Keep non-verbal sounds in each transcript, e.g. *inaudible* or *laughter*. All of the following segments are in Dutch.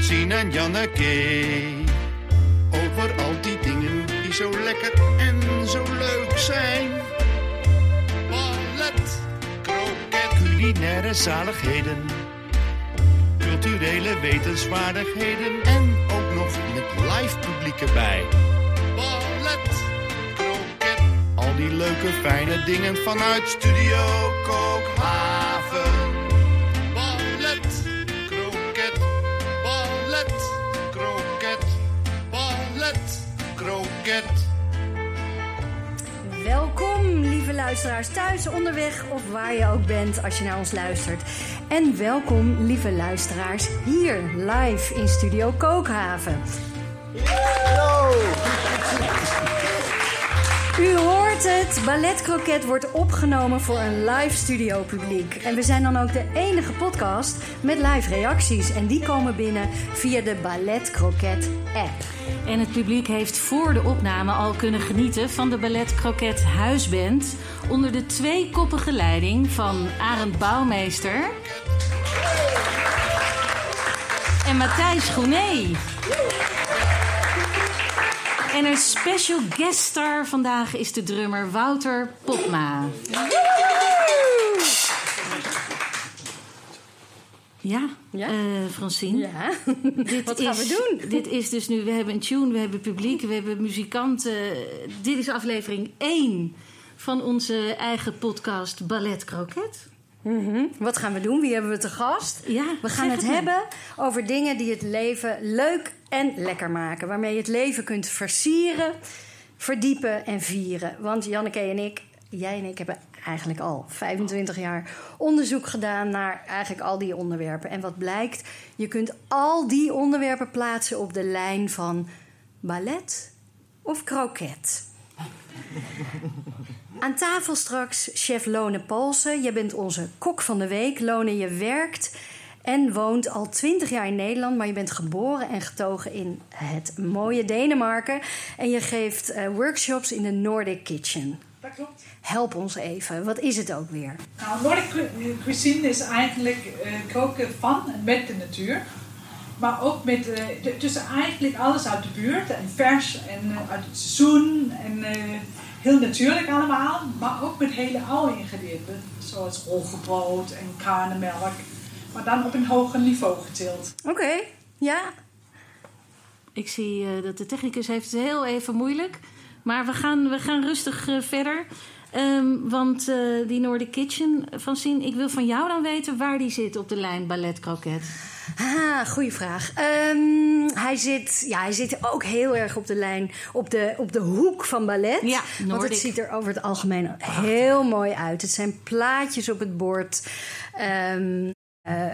Francine en Janneke. Over al die dingen die zo lekker en zo leuk zijn. Ballet, kroket, culinaire zaligheden. Culturele wetenswaardigheden en ook nog met live publiek erbij. Ballet, kroket, al die leuke fijne dingen vanuit Studio Kookhaven. Luisteraars, thuis, onderweg of waar je ook bent als je naar ons luistert. En welkom, lieve luisteraars, hier live in Studio Kookhaven. U hoort het, Ballet Croquet wordt opgenomen voor een live studio publiek. En we zijn dan ook de enige podcast met live reacties. En die komen binnen via de Ballet Croquet app. En het publiek heeft voor de opname al kunnen genieten van de Ballet Croquet Huisband. Onder de tweekoppige leiding van Arend Bouwmeester. En Matthijs Groenee. En een special guest star vandaag is de drummer Wouter Popma. Ja, Ja? eh, Francine. Ja, *laughs* Dit wat gaan is, we doen? *laughs* Dit is dus nu, we hebben een tune, we hebben publiek, we hebben muzikanten. Dit is aflevering 1 van onze eigen podcast Ballet Croquet. Mhm. Wat gaan we doen? Wie hebben we te gast? Ja, we gaan het hebben over dingen die het leven leuk en lekker maken. Waarmee je het leven kunt versieren, verdiepen en vieren. Want Janneke en ik, jij en ik hebben eigenlijk al 25 jaar onderzoek gedaan naar eigenlijk al die onderwerpen. En wat blijkt, je kunt al die onderwerpen plaatsen op de lijn van ballet of kroket. Aan tafel straks chef Lone Polsen. Je bent onze kok van de week. Lone, je werkt en woont al 20 jaar in Nederland, maar je bent geboren en getogen in het mooie Denemarken. En je geeft eh, workshops in de Nordic Kitchen. Dat klopt. Help ons even, wat is het ook weer? Nou, Nordic cu- cuisine is eigenlijk eh, koken van en met de natuur. Maar ook met, eh, de- dus eigenlijk alles uit de buurt en vers en eh, uit het seizoen en eh, heel natuurlijk allemaal. Maar ook met hele oude ingrediënten, zoals rolgebrood en karnemelk. Maar dan op een hoger niveau getild. Oké, ja. Ik zie eh, dat de technicus heeft het heel even moeilijk. Maar we gaan, we gaan rustig verder. Ehm, want eh, die Nordic Kitchen, Francine, ik wil van jou dan weten waar die zit op de lijn Ballet Croquet. Ah, goede vraag. Ehm, hij, zit, ja, hij zit ook heel erg op de lijn, op de, op de hoek van ballet. Ja, Want het ziet er over het algemeen heel mooi uit. Het zijn plaatjes op het bord. Ehm, eh,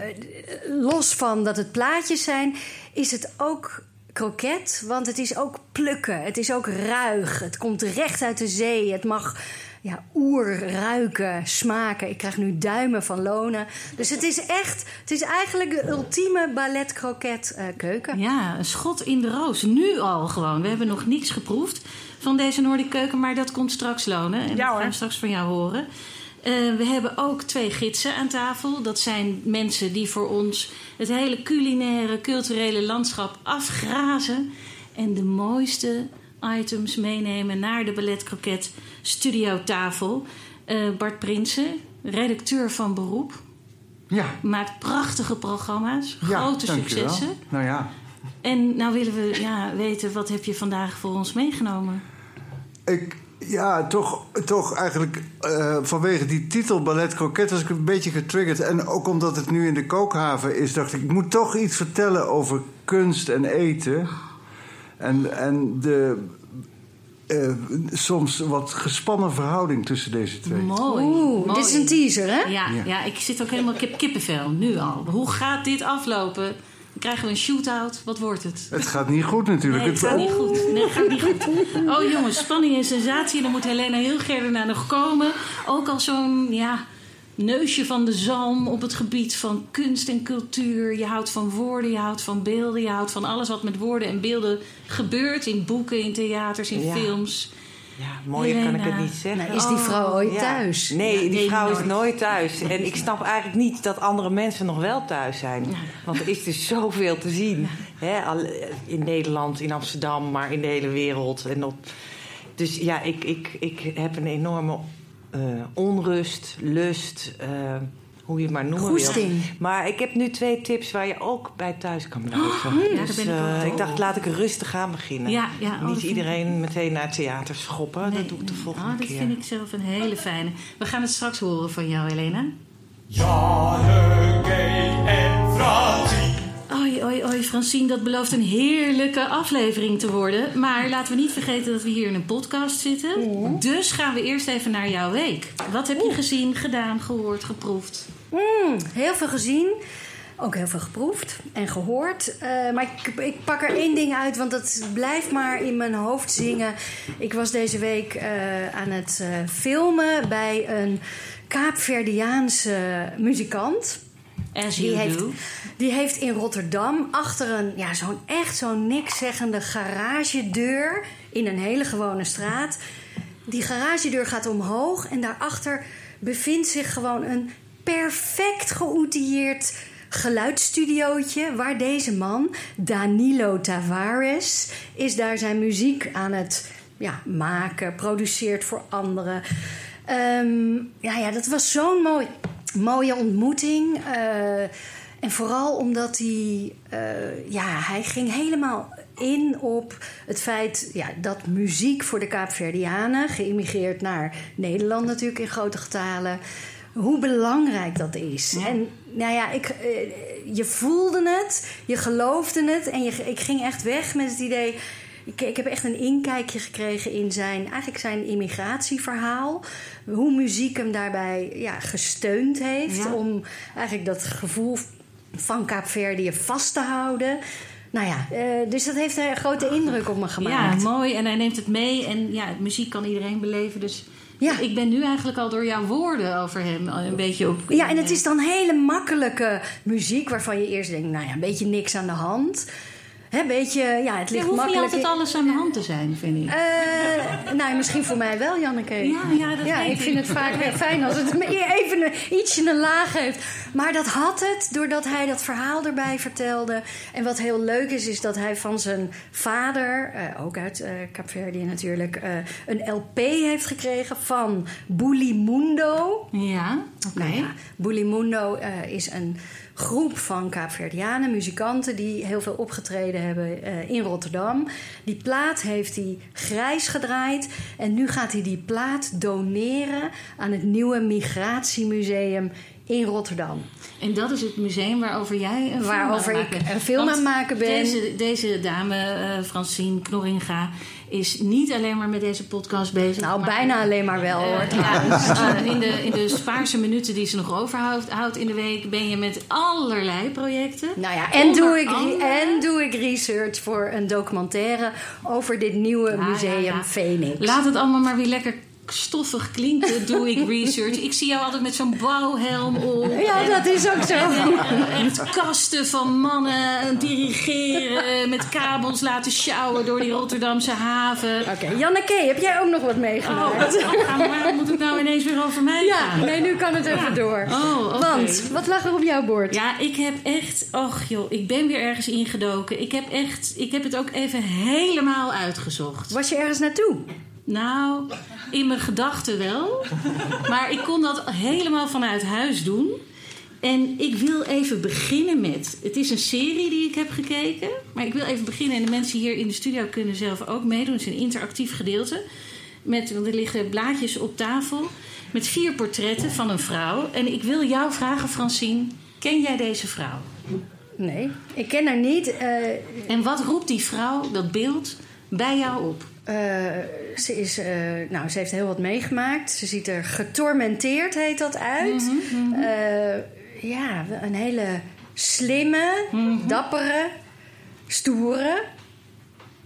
los van dat het plaatjes zijn, is het ook kroket. Want het is ook plukken. Het is ook ruig. Het komt recht uit de zee. Het mag ja, oer ruiken, smaken. Ik krijg nu duimen van lonen. Dus het is echt, het is eigenlijk de ultieme ballet kroket eh, keuken. Ja, een schot in de roos. Nu al gewoon. We hebben nog niets geproefd van deze Noordic keuken, maar dat komt straks lonen. En dat gaan we straks van jou horen. Eh, we hebben ook twee gidsen aan tafel. Dat zijn mensen die voor ons het hele culinaire, culturele landschap afgrazen. En de mooiste items meenemen naar de Ballet Croquet studiotafel. Eh Bart Prinsen, redacteur van beroep. Ja, Maakt prachtige programma's, ja grote successen. Nou ja, En nou willen we ja, weten, wat heb je vandaag voor ons meegenomen? ik, ja toch, toch eigenlijk eh, vanwege die titel Ballet Croquet was ik een beetje getriggerd. En ook omdat het nu in de kookhaven is, dacht ik, ik moet toch iets vertellen over kunst en eten. En, en de eh, soms wat gespannen verhouding tussen deze twee. Mooi. Oeh, mooi. dit is een teaser, hè? Ja, ja. Ja. ik zit ook helemaal kip, kippenvel, nu al. Hoe gaat dit aflopen? Dan krijgen we een shootout. Wat wordt het? Het gaat niet goed natuurlijk. Nee, het gaat niet goed. Nee, het gaat niet goed. Oh jongens, spanning en sensatie. Dan moet Helena heel daarna nog komen. Ook al zo'n ja, neusje van de zalm op het gebied van kunst en cultuur. Je houdt van woorden, je houdt van beelden. Je houdt van alles wat met woorden en beelden gebeurt. In boeken, in theaters, in Ja. films. Ja, mooier kan ik het niet zeggen. Nou, is die vrouw ooit Ja. thuis? Nee, Ja, die nee, vrouw is nooit. thuis. En ik snap eigenlijk niet dat andere mensen nog wel thuis zijn. Want er is dus zoveel te zien. Hè, al- in Nederland, in Amsterdam, maar in de hele wereld. En op, dus ja, ik, ik, ik heb een enorme eh, onrust, lust, eh, hoe je het maar noemen Goesting. wil. Maar ik heb nu twee tips waar je ook bij thuis kan blijven. ja, daar dus, ben ik eh, ik dacht, laat ik rustig aan beginnen. Ja, ja, oh, dat Niet ik- iedereen meteen naar het theater schoppen. Nee, dat doe ik de volgende Oh, dat keer. vind ik zelf een hele fijne. We gaan het straks horen van jou, Helena. Janneke en. Oei, oei, oei, Francine, dat belooft een heerlijke aflevering te worden. Maar laten we niet vergeten dat we hier in een podcast zitten. Dus gaan we eerst even naar jouw week. Wat heb je gezien, gedaan, gehoord, geproefd? Mm, heel veel gezien. Ook heel veel geproefd en gehoord. Eh, maar ik, ik pak er één ding uit, want dat blijft maar in mijn hoofd zingen. Ik was deze week eh, aan het eh, filmen bij een Kaapverdiaanse muzikant. As Die you heeft, do. die heeft in Rotterdam achter een, ja, zo'n echt zo'n nikszeggende garagedeur in een hele gewone straat. Die garagedeur gaat omhoog en daarachter bevindt zich gewoon een perfect geoutilleerd geluidsstudiootje waar deze man, Danilo Tavares, is daar zijn muziek aan het ja, maken, produceert voor anderen. Ehm, ja, ja, dat was zo'n mooi, mooie ontmoeting. Eh, en vooral omdat hij, eh, ja, hij ging helemaal in op het feit ja, dat muziek voor de Kaapverdianen, geïmigreerd naar Nederland natuurlijk in grote getalen, hoe belangrijk dat is. En nou ja, ik, eh, je voelde het, je geloofde het en je, ik ging echt weg met het idee. Ik, ik heb echt een inkijkje gekregen in zijn, eigenlijk zijn immigratieverhaal. Hoe muziek hem daarbij ja, gesteund heeft. Ja. Om eigenlijk dat gevoel van Kaapverdië vast te houden. Nou ja, eh, dus dat heeft een grote indruk op me Ja, gemaakt. mooi. En hij neemt het mee. En ja, muziek kan iedereen beleven. Dus Ja. ik ben nu eigenlijk al door jouw woorden over hem een beetje op... Ja, en het is dan hele makkelijke muziek waarvan je eerst denkt, nou ja, een beetje niks aan de hand. Hè, beetje, ja, het Ja, ligt hoeft niet makkelijk. altijd alles aan de hand te zijn, vind ik. Eh, nou, misschien voor mij wel, Janneke. Ja, ja, dat weet ik ik. vind het vaak fijn als het *laughs* me even een, ietsje een laag heeft. Maar dat had het doordat hij dat verhaal erbij vertelde. En wat heel leuk is, is dat hij van zijn vader, eh, ook uit eh Kaapverdië natuurlijk, een LP heeft gekregen van Bulimundo. Ja, oké. Nou ja, Bulimundo is een groep van Kaapverdianen, muzikanten... die heel veel opgetreden hebben eh, in Rotterdam. Die plaat heeft hij grijs gedraaid. En nu gaat hij die plaat doneren aan het nieuwe Migratiemuseum in Rotterdam. En dat is het museum waarover jij een film Waarover aan ik een film aan het maken ben. Deze, deze dame, eh Francine Knorringa, is niet alleen maar met deze podcast bezig. Nou, maar- bijna alleen maar wel hoor. Eh, ja, eh, in, de, in de spaarse minuten die ze nog overhoudt houdt in de week ben je met allerlei projecten. Nou ja, en Onder doe, ik, andere- en doe ik research voor een documentaire over dit nieuwe museum ja, ja. Phoenix. Laat het allemaal maar weer lekker stoffig klinken, doe ik research. Ik zie jou altijd met zo'n bouwhelm op. Ja, dat is ook zo. En met kasten van mannen dirigeren, met kabels laten sjouwen door die Rotterdamse haven. Oké, Janneke, heb jij ook nog wat meegemaakt? Oh, ga maar, waar moet het nou ineens weer over mij Ja, gaan? nee, nu kan het even door. Oh. Want, wat lag er op jouw bord? Ja, ik heb echt... Och joh, ik ben weer ergens ingedoken. Ik heb echt... Ik heb het ook even helemaal uitgezocht. Was je ergens naartoe? Nou, in mijn gedachten wel. Maar ik kon dat helemaal vanuit huis doen. En ik wil even beginnen met... Het is een serie die ik heb gekeken. Maar ik wil even beginnen. En de mensen hier in de studio kunnen zelf ook meedoen. Het is een interactief gedeelte. Met, want er liggen blaadjes op tafel. Met vier portretten van een vrouw. En ik wil jou vragen, Francine. Ken jij deze vrouw? Nee, ik ken haar niet. Eh, En wat roept die vrouw, dat beeld, bij jou op? Eh, ze, is, eh, nou, ze heeft heel wat meegemaakt. Ze ziet er getormenteerd, heet dat, uit. Eh, ja, een hele slimme, dappere, stoere.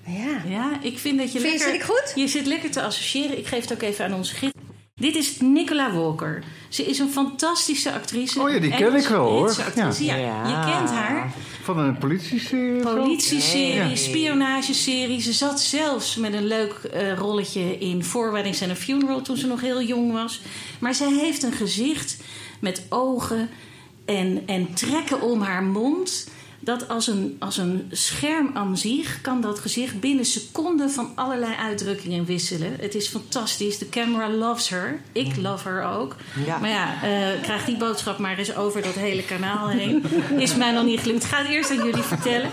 Ja. Ja, ik vind dat je Vind lekker... zit ik goed? Je zit lekker te associëren. Ik geef het ook even aan onze gids. Dit is Nicola Walker. Ze is een fantastische actrice. Oh ja, die ken ik wel, hoor. Actrice. Ja. Ja. je kent haar. Van een politieserie? Politieserie, Nee. spionageserie. Ze zat zelfs met een leuk eh, rolletje in Four Weddings and a Funeral toen ze nog heel jong was. Maar zij heeft een gezicht met ogen en, en trekken om haar mond. Dat als een, als een scherm aan zich kan dat gezicht binnen seconden van allerlei uitdrukkingen wisselen. Het is fantastisch. De camera loves her. Ik love her ook. Ja. Maar ja, eh, krijg die boodschap maar eens over dat hele kanaal heen. *laughs* Is mij nog niet gelukt. Ik ga het eerst aan jullie vertellen.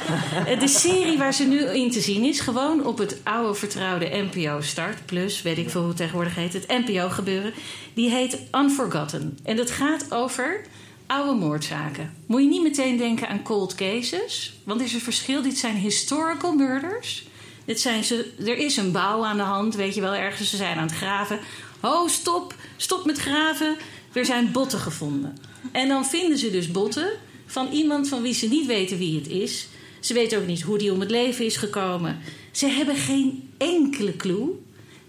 Eh, de serie waar ze nu in te zien is, gewoon op het oude vertrouwde NPO Start Plus, weet ik veel hoe het tegenwoordig heet, het NPO gebeuren. Die heet Unforgotten. En dat gaat over oude moordzaken. Moet je niet meteen denken aan cold cases, want er is een verschil. Dit zijn historical murders. Dit zijn ze, er is een bouw aan de hand, weet je wel, ergens. Ze zijn aan het graven. Oh, stop, stop met graven. Er zijn botten gevonden. En dan vinden ze dus botten van iemand van wie ze niet weten wie het is. Ze weten ook niet hoe die om het leven is gekomen. Ze hebben geen enkele clue.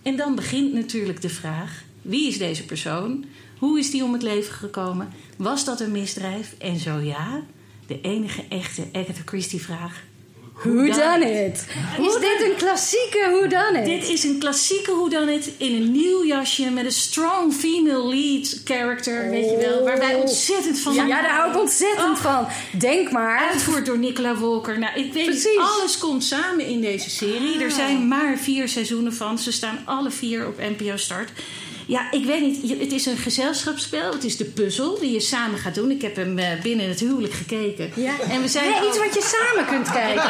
En dan begint natuurlijk de vraag: wie is deze persoon? Hoe is die om het leven gekomen? Was dat een misdrijf? En zo ja, de enige echte Agatha Christie-vraag: Who done it? Is dit een klassieke Who done it? Dit is een klassieke whodunit in een nieuw jasje met een strong female lead character, weet je wel, waar wij ontzettend van ja, ja, daar hou ik ontzettend Oh. van. Denk maar. Uitgevoerd door Nicola Walker. Nou, ik weet Precies. alles komt samen in deze serie. Er zijn maar vier seizoenen van. Ze staan alle vier op NPO Start. Ja, ik weet niet. Het is een gezelschapsspel. Het is de puzzel die je samen gaat doen. Ik heb hem eh, binnen het huwelijk gekeken. Ja. En we zijn Nee, iets wat je samen kunt kijken.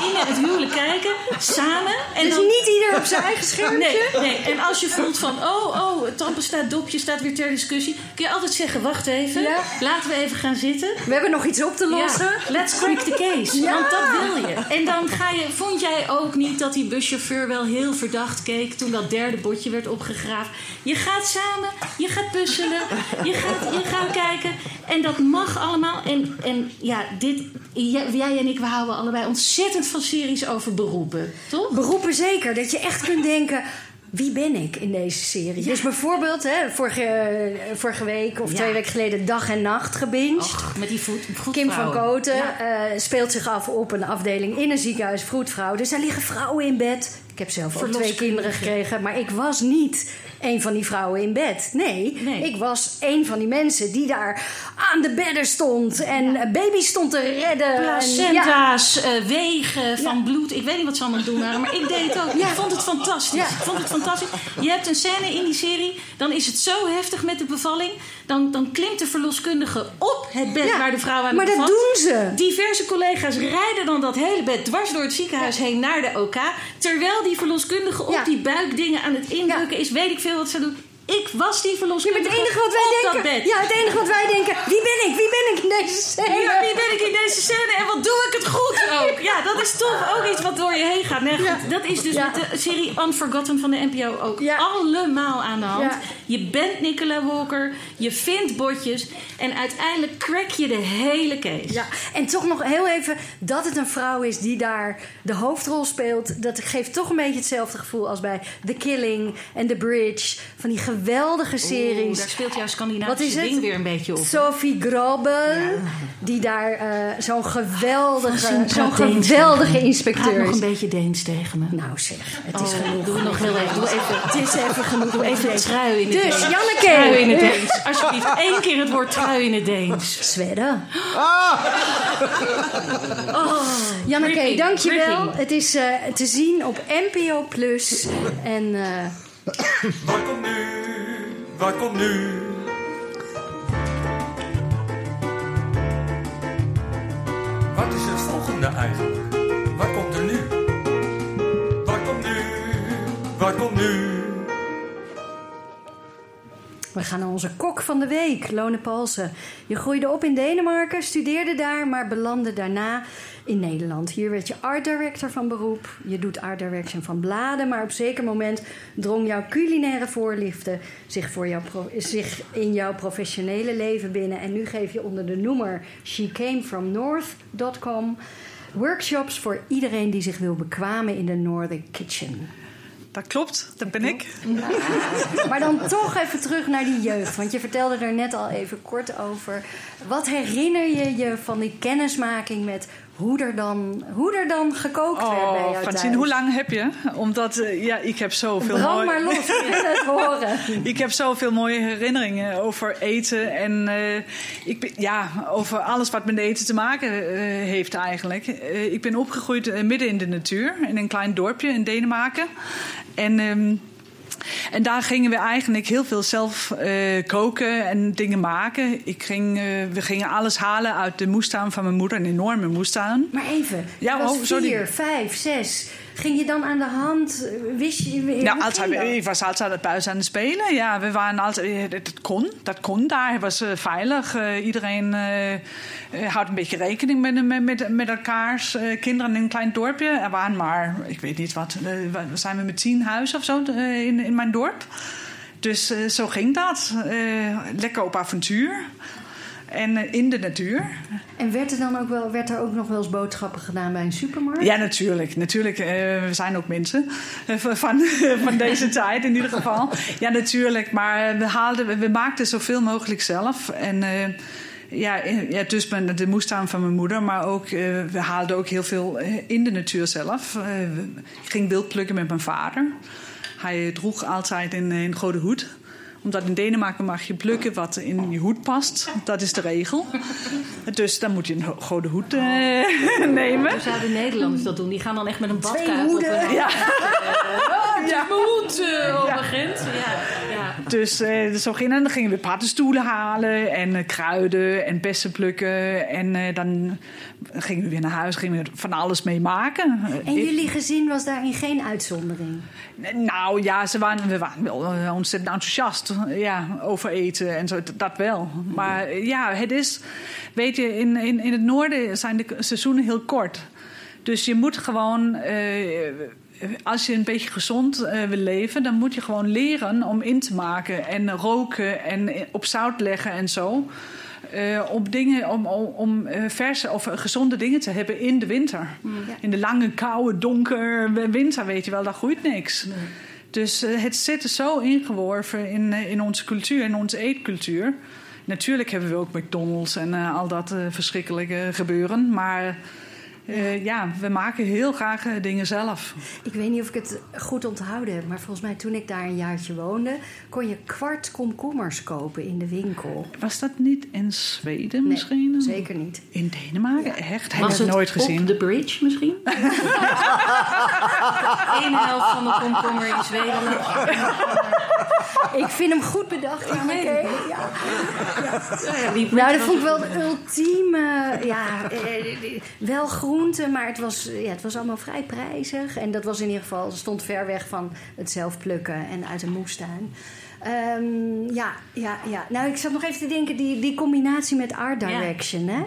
binnen het huwelijk kijken, samen. En Dus dan- niet ieder op zijn eigen schermpje. Nee, nee, en als je voelt van, oh, oh, het tandpasta dopje staat weer ter discussie, kun je altijd zeggen, wacht even, Ja. laten we even gaan zitten. We hebben nog iets op te lossen. Ja, let's crack the case. Ja. Want dat wil je. En dan ga je, vond jij ook niet dat die buschauffeur wel heel verdacht keek toen dat derde botje werd opgegraven? Je gaat samen, je gaat puzzelen, je gaat, je gaat kijken. En dat mag allemaal. En, en ja, dit, jij, en ik, we houden allebei ontzettend van series over beroepen, toch? Beroepen zeker. Dat je echt kunt denken... Wie ben ik in deze serie? Dus bijvoorbeeld, hè, vorige, vorige week of Ja. twee weken geleden Dag en Nacht gebinged. Met die voet, Kim van. Koten Ja. eh, speelt zich af op een afdeling in een ziekenhuis vroedvrouw. Dus daar liggen vrouwen in bed. Ik heb zelf ook twee kinderen gekregen, maar ik was niet een van die vrouwen in bed. Nee, Nee. ik was een van die mensen die daar aan de bedden stond en eh, baby's stond te redden. En- ja. Placenta's, eh, wegen van bloed. Ik weet niet wat ze allemaal doen waren, maar ik deed het ook. Ja. Ik vond het fantastisch. Ja. Ik vond het fantastisch. Je hebt een scène in die serie, dan is het zo heftig met de bevalling. Dan, dan klimt de verloskundige op het bed Ja, waar de vrouw aan maar de dat doen ze. Diverse collega's rijden dan dat hele bed dwars door het ziekenhuis heen naar de OK. Terwijl die verloskundige op Ja. die buikdingen aan het indrukken is. Weet ik veel wat ze doen. Ik was die Ja, verloskundige het enige wat wij dat denken. bed. Ja, het enige wat wij denken. Wie ben ik? Wie ben ik in deze scène? Ja, wie ben ik in deze scène en wat doe ik het goed ook? Ja, dat is toch ook iets wat door je heen gaat. Nee, Ja. Dat is dus Ja. met de serie Unforgotten van de NPO ook Ja. allemaal aan de hand. Je bent Nicola Walker, je vindt botjes en uiteindelijk crack je de hele case. Ja, en toch nog heel even dat het een vrouw is die daar de hoofdrol speelt. Dat geeft toch een beetje hetzelfde gevoel als bij The Killing en The Bridge. Van die geweldige Oeh, series. daar speelt jouw Scandinavische is het? ding weer een beetje op. Sophie Grobel, die daar eh, zo'n geweldige, zo'n Deens. geweldige inspecteur nog is. een beetje Deens tegen me. Nou zeg, het is Oh, genoeg. Doe het nog heel even. Doe even. Het is even genoeg. Doe even trui in het Dus. Janneke. Trui in het Deens. Alsjeblieft, één keer het woord trui in het Deens. Zwedden. Oh, Janneke, dankjewel. Het is eh, te zien op NPO Plus. En eh, Wat komt nu? Wat komt nu? Wat is het volgende eigenlijk? Wat komt er nu? Wat komt nu? Wat komt nu? We gaan naar onze kok van de week, Lone Palsen. Je groeide op in Denemarken, studeerde daar, maar belandde daarna in Nederland. Hier werd je art director van beroep. Je doet art direction van bladen, maar op zeker moment drong jouw culinaire voorliefde zich, voor jouw zich in jouw professionele leven binnen. En nu geef je onder de noemer shecamefromnorth.com workshops voor iedereen die zich wil bekwamen in de Northern Kitchen. Dat klopt. Dat ben ik. Maar dan toch even terug naar die jeugd. Want je vertelde er net al even kort over. Wat herinner je je van die kennismaking met hoe er dan, hoe er dan gekookt werd bij Oh, jou Francine, thuis? hoe lang heb je? Omdat, eh, ja, ik heb zoveel Brand maar los, ik wil het horen. *laughs* Ik heb zoveel mooie herinneringen over eten. En eh, ik ben, ja, over alles wat met eten te maken eh, heeft eigenlijk. Ik ben opgegroeid midden in de natuur. In een klein dorpje in Denemarken. En... ehm, en daar gingen we eigenlijk heel veel zelf eh, koken en dingen maken. Ik ging, eh, we gingen alles halen uit de moestuin van mijn moeder, een enorme moestuin. Maar even, Ja, was oh, sorry. vier, vijf, zes. Ging je dan aan de hand? Wist je... ging altijd, ik was altijd buiten aan het spelen. Ja, we waren altijd, eh, dat kon, dat kon daar. Het was eh, veilig. Eh, iedereen eh, houdt een beetje rekening met, met, met, met elkaars kinderen in een klein dorpje. Er waren maar, ik weet niet wat, we zijn we met tien huizen of zo in, in mijn dorp. Dus zo ging dat. Lekker op avontuur. En eh, in de natuur. En werd er dan ook wel, werd er ook nog wel eens boodschappen gedaan bij een supermarkt? Ja, natuurlijk. Natuurlijk, eh, we zijn ook mensen eh, van, *laughs* van, deze tijd in ieder geval. Ja, natuurlijk. Maar we, haalden, we maakten zoveel mogelijk zelf. En ja, ja, dus de moestuin van mijn moeder. Maar ook, we haalden ook heel veel in de natuur zelf. Ik ging wild plukken met mijn vader. Hij droeg altijd een, een grote hoed omdat in Denemarken mag je plukken wat in je hoed past. Dat is de regel. Dus dan moet je een grote hoed eh, *laughs* nemen. Hoe zouden Nederlanders dat doen? Die gaan dan echt met een Twee badkuip op hoeden. hun *laughs* Ja. ja. hoed uh, op een grens. Ja, ja. Dus eh, zo gingen, en dan gingen we paddenstoelen halen en eh, kruiden en bessen plukken. En eh, dan gingen we weer naar huis, gingen we van alles mee maken. En jullie gezin was daarin geen uitzondering? Nou ja, ze waren, we waren wel ontzettend enthousiast ja, over eten en zo, dat wel. Maar ja, het is, weet je, in, in, in het noorden zijn de seizoenen heel kort. Dus je moet gewoon, als je een beetje gezond eh, wil leven, dan moet je gewoon leren om in te maken en roken en op zout leggen en zo. Eh, om dingen, om, om, om eh, verse of gezonde dingen te hebben in de winter. In de lange, koude, donker winter, weet je wel, daar groeit niks. Dus het zit er zo ingeworven in, in onze cultuur, in onze eetcultuur. Natuurlijk hebben we ook McDonald's en al dat verschrikkelijke gebeuren. Maar eh, ja, we maken heel graag eh, dingen zelf. Ik weet niet of ik het goed onthouden heb, maar volgens mij toen ik daar een jaartje woonde, kon je kwart komkommers kopen in de winkel. Was dat niet in Zweden Nee, misschien? zeker niet. In Denemarken? Echt? Heb ik het nooit gezien. op de bridge misschien? *laughs* *laughs* Eén helft van de komkommer in Zweden. *laughs* Ik vind hem goed bedacht, ja. Ja. Ja, Nou, dat vond ik wel de ultieme. Ja, eh, wel groente, maar het was, ja, het was allemaal vrij prijzig. En dat was in ieder geval, stond ver weg van het zelf plukken en uit een moestuin. Ehm, ja, ja, ja. Nou, ik zat nog even te denken, die, die combinatie met Art Direction, hè?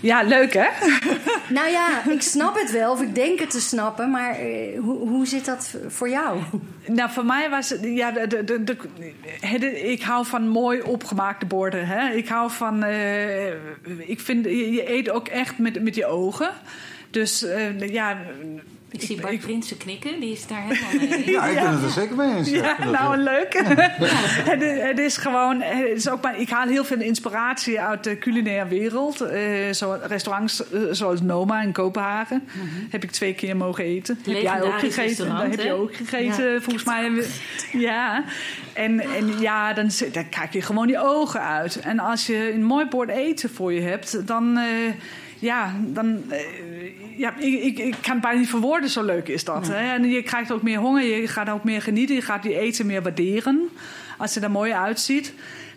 Ja, leuk hè? *laughs* *laughs* Nou ja, ik snap het wel, of ik denk het te snappen, maar eh, hoe, hoe zit dat voor jou? Nou, voor mij was het. Ja, de, de, de, ik hou van mooi opgemaakte borden. Hè? Ik hou van. eh, ik vind. Je, je eet ook echt met, met je ogen. Dus eh, ja. Ik zie Bart Prinsen knikken, die is daar helemaal mee. *laughs* Ja, ik ben het er zeker mee eens. Ja, nou leuk. *laughs* het, is- het is gewoon, het is ook maar, ik haal heel veel inspiratie uit de culinaire wereld. Eh, zo, restaurants eh, zoals Noma in Kopenhagen heb ik twee keer mogen eten. Heb jij ook gegeten? restaurant, Daar heb je ook gegeten, volgens mij. Ja, en, en ja, dan, zit- dan kijk je gewoon je ogen uit. En als je een mooi bord eten voor je hebt, dan. eh, ja, dan. Ja, ik, ik, ik kan het bijna niet verwoorden, zo leuk is dat. Hè? En je krijgt ook meer honger, je gaat ook meer genieten, je gaat je eten meer waarderen. Als het er mooi uitziet.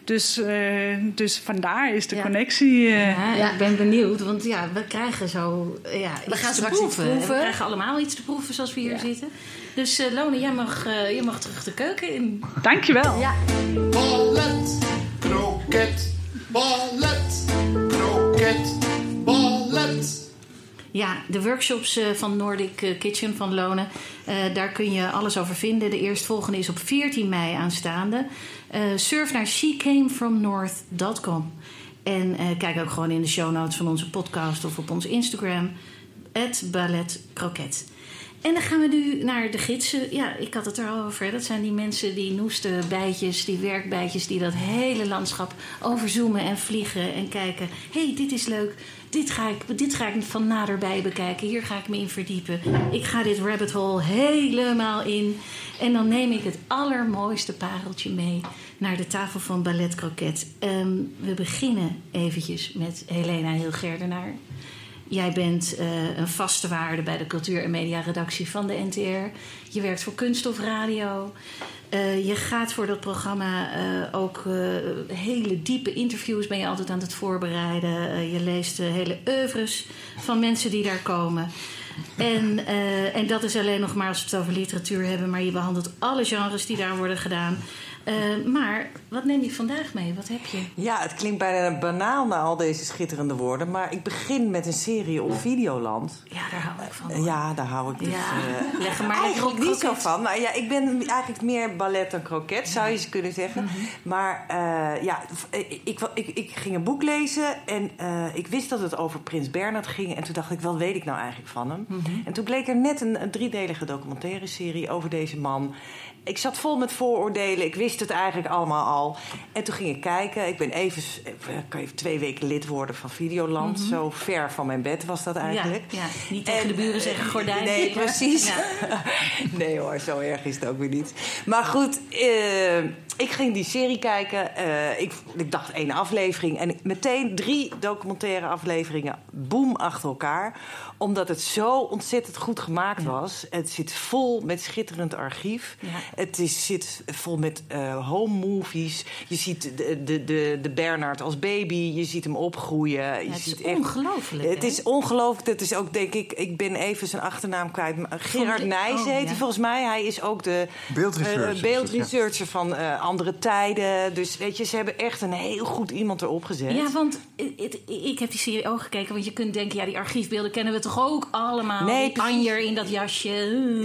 Dus, eh, dus vandaar is de Ja. connectie. eh, Ja, Ja. Ik ben benieuwd, want ja, we krijgen zo eh, ja, iets gaan straks iets proeven. proeven. We krijgen allemaal iets te proeven zoals we hier zitten. Dus eh, Lone, jij mag, eh, jij mag terug de keuken in. Dankjewel. Ja, Ballet, kroket, ballet, Ja, de workshops eh, van Nordic eh, Kitchen van Lonen. eh, daar kun je alles over vinden. De eerstvolgende is op 14 mei aanstaande. Surf naar shecamefromnorth.com. En kijk ook gewoon in de show notes van onze podcast of op ons Instagram. Het Ballet. En dan gaan we nu naar de gidsen. Ja, ik had het er al over. Dat zijn die mensen, die noeste bijtjes, die werkbijtjes... die dat hele landschap overzoomen en vliegen en kijken. Hé, hey, dit is leuk. Dit ga, ik, dit ga ik van naderbij bekijken. Hier ga ik me in verdiepen. Ik ga dit rabbit hole helemaal in. En dan neem ik het allermooiste pareltje mee naar de tafel van Ballet Croquet. Ehm, we beginnen eventjes met Helena Hilgerdenaar. Jij bent eh, een vaste waarde bij de cultuur- en mediaredactie van de NTR. Je werkt voor Kunst of Radio. Eh, je gaat voor dat programma eh, ook hele diepe interviews ben je altijd aan het voorbereiden. Je leest hele oeuvres van mensen die daar komen. En, en dat is alleen nog maar als we het over literatuur hebben, maar je behandelt alle genres die daar worden gedaan. Eh, maar wat neem je vandaag mee? Wat heb je? Ja, het klinkt bijna banaal na al deze schitterende woorden. Maar ik begin met een serie op Videoland. Ja, daar hou ik van. Eh, Ja, daar hou ik dus Ja, eh, *laughs* leg maar eigenlijk niet zo van. Maar ja, ik ben eigenlijk meer ballet dan kroket, zou je eens kunnen zeggen. Mhm. Maar ja, ik, ik, ik, ik ging een boek lezen en ik wist dat het over Prins Bernhard ging. En toen dacht ik, wat weet ik nou eigenlijk van hem? Mhm. En toen bleek er net een, een driedelige documentaire serie over deze man. Ik zat vol met vooroordelen. Ik wist het eigenlijk allemaal al. En toen ging ik kijken. Ik ben even, ik kan even twee weken lid worden van Videoland. Zo ver van mijn bed was dat eigenlijk. Mhm. Ja, ja. Niet tegen En, de buren eh, zeggen gordijn. Nee, Ja. precies. Ja. *laughs* nee hoor, zo erg is het ook weer niet. Maar goed, eh, ik ging die serie kijken. Eh, ik, ik dacht één aflevering. En meteen drie documentaire afleveringen. Boom, achter elkaar. Omdat het zo ontzettend goed gemaakt was. Het zit vol met schitterend archief. Het is, zit vol met eh, home movies. Je ziet de, de, de, de Bernard als baby. Je ziet hem opgroeien. Je het is ziet echt- ongelooflijk, Het is ongelooflijk. Het is ook, denk ik, ik ben even zijn achternaam kwijt. Gerard Nijs oh, heet ja. hij volgens mij. Hij is ook de Beeldresearcher, eh, beeldresearcher van eh, andere tijden. Dus weet je, ze hebben echt een heel goed iemand erop gezet. Ja, want het- ik heb die serie ook gekeken. Want je kunt denken, ja, die archiefbeelden kennen we toch ook allemaal. Nee, anjer in dat jasje.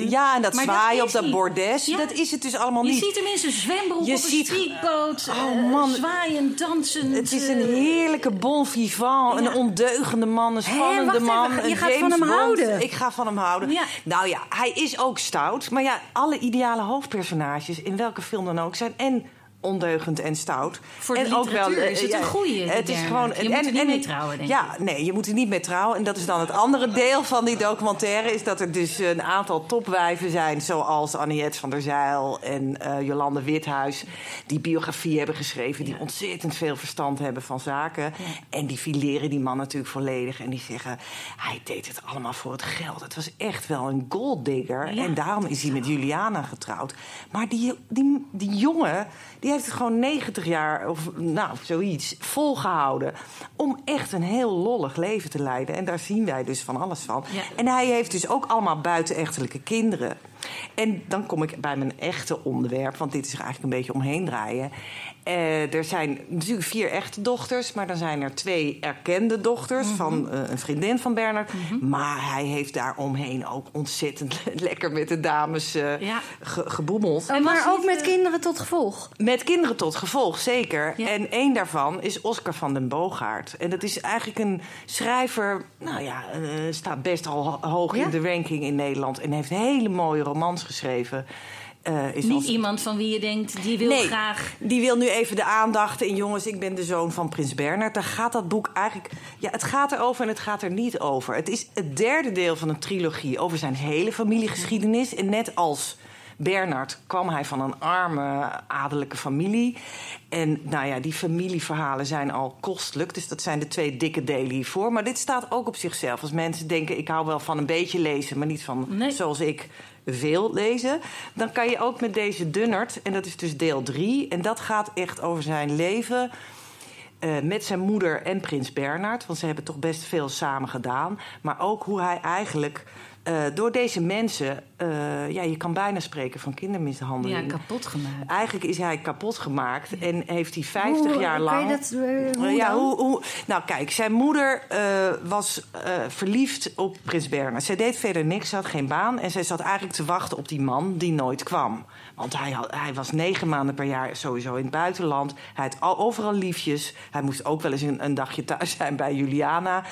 Ja, en dat Maar zwaaien op is dat bordes. Ja. Dat is het dus allemaal Je niet. ziet hem in zijn zwembroek Je op een ziet- speedboot. Oh, eh, man. Zwaaiend, dansend. Het is een eh, heerlijke bon vivant, Ja. een ondeugende man, een spannende man. even, je een gaat van James hem Bond. houden. Ik ga van hem houden. Ja. Nou ja, hij is ook stout. Maar ja, alle ideale hoofdpersonages, in welke film dan ook, zijn en ondeugend en stout. Voor de en ook wel, eh, is het een goeie, Het is gewoon. Je moet er niet mee trouwen, denk Ja, nee, je moet er niet mee trouwen. En dat is dan het andere deel van die documentaire, is dat er dus een aantal topwijven zijn, zoals Anniette van der Zeil en eh, Jolande Withuis, die biografie hebben geschreven, die ontzettend veel verstand hebben van zaken. En die fileren die man natuurlijk volledig. En die zeggen, hij deed het allemaal voor het geld. Het was echt wel een golddigger. Ja. En daarom is hij met Juliana getrouwd. Maar die, die, die jongen, die heeft het gewoon 90 jaar of nou, zoiets volgehouden. Om echt een heel lollig leven te leiden. En daar zien wij dus van alles van. Ja. En hij heeft dus ook allemaal buitenechtelijke kinderen. En dan kom ik bij mijn echte onderwerp, want dit is er eigenlijk een beetje omheen draaien. Eh, er zijn natuurlijk vier echte dochters, maar dan zijn er twee erkende dochters Mhm. van eh, een vriendin van Bernard. Maar hij heeft daar omheen ook ontzettend *laughs* lekker met de dames eh, Ja. ge- geboemeld. Oh, maar ook met kinderen tot gevolg. Met kinderen tot gevolg, zeker. Ja. En één daarvan is Oscar van den Boogaard. En dat is eigenlijk een schrijver... nou ja, eh, staat best al ho- hoog Ja? in de ranking in Nederland... en heeft hele mooie romans geschreven. Eh, is Niet als- iemand van wie je denkt, die wil nee, graag... die wil nu even de aandacht. En jongens, ik ben de zoon van Prins Bernhard. Daar gaat dat boek eigenlijk... Ja, het gaat erover en het gaat er niet over. Het is het derde deel van een trilogie over zijn hele familiegeschiedenis. En net als Bernard kwam hij van een arme adellijke familie. En nou ja, die familieverhalen zijn al kostelijk. Dus dat zijn de twee dikke delen hiervoor. Maar dit staat ook op zichzelf. Als mensen denken, ik hou wel van een beetje lezen... maar niet van, Nee. zoals ik, veel lezen... dan kan je ook met deze Dunnert, en dat is dus deel 3... en dat gaat echt over zijn leven... eh, met zijn moeder en prins Bernhard. Want ze hebben toch best veel samen gedaan. Maar ook hoe hij eigenlijk eh, door deze mensen... eh, ja, je kan bijna spreken van Ja, kindermishandeling. kapot gemaakt. Eigenlijk is hij kapot gemaakt en heeft hij 50 Hoe- jaar lang. dat, eh, hoe ja, hoe, hoe, nou, kijk, zijn moeder was verliefd op Prins Bernhard. Zij deed verder niks, ze had geen baan. En zij zat eigenlijk te wachten op die man die nooit kwam. Want hij, had, hij was negen maanden per jaar sowieso in het buitenland. Hij had al, overal liefjes. Hij moest ook wel eens een, een dagje thuis zijn bij Juliana.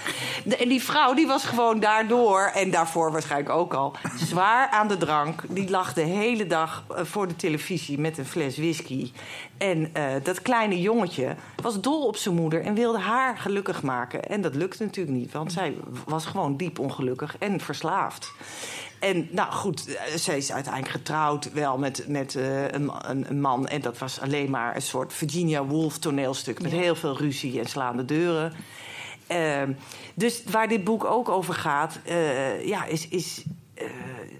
De- en die vrouw die was gewoon daardoor en daarvoor waarschijnlijk ook al. Zwaar aan de drank. Die lag de hele dag eh, voor de televisie met een fles whisky. En eh, dat kleine jongetje was dol op zijn moeder en wilde haar gelukkig maken. En dat lukte natuurlijk niet, want zij was gewoon diep ongelukkig en verslaafd. En nou goed, eh, zij is uiteindelijk getrouwd wel met, met een, een, een man. En dat was alleen maar een soort Virginia Woolf toneelstuk... met heel veel ruzie en slaande deuren. Ehm, dus waar dit boek ook over gaat, eh, ja, is, is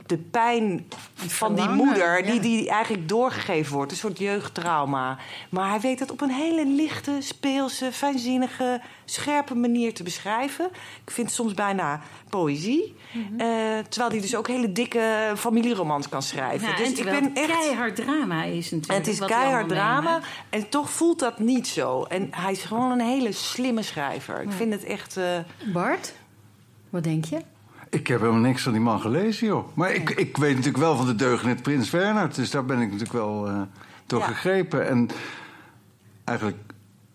de pijn van die moeder, die, ja. die eigenlijk doorgegeven wordt. Een soort jeugdtrauma. Maar hij weet dat op een hele lichte, speelse, fijnzinnige, scherpe manier te beschrijven. Ik vind het soms bijna poëzie. Mhm. Eh, terwijl hij dus ook hele dikke familieromans kan schrijven. Ja, dus en ik ben het echt. keihard drama is natuurlijk. En het is keihard drama. En toch voelt dat niet zo. En hij is gewoon een hele slimme schrijver. Ik vind het echt. eh, Bart, wat denk je? Ik heb helemaal niks van die man gelezen, joh. Maar ik, ik weet natuurlijk wel van de deugnet Prins Bernhard. Dus daar ben ik natuurlijk wel eh, door Ja. gegrepen. En eigenlijk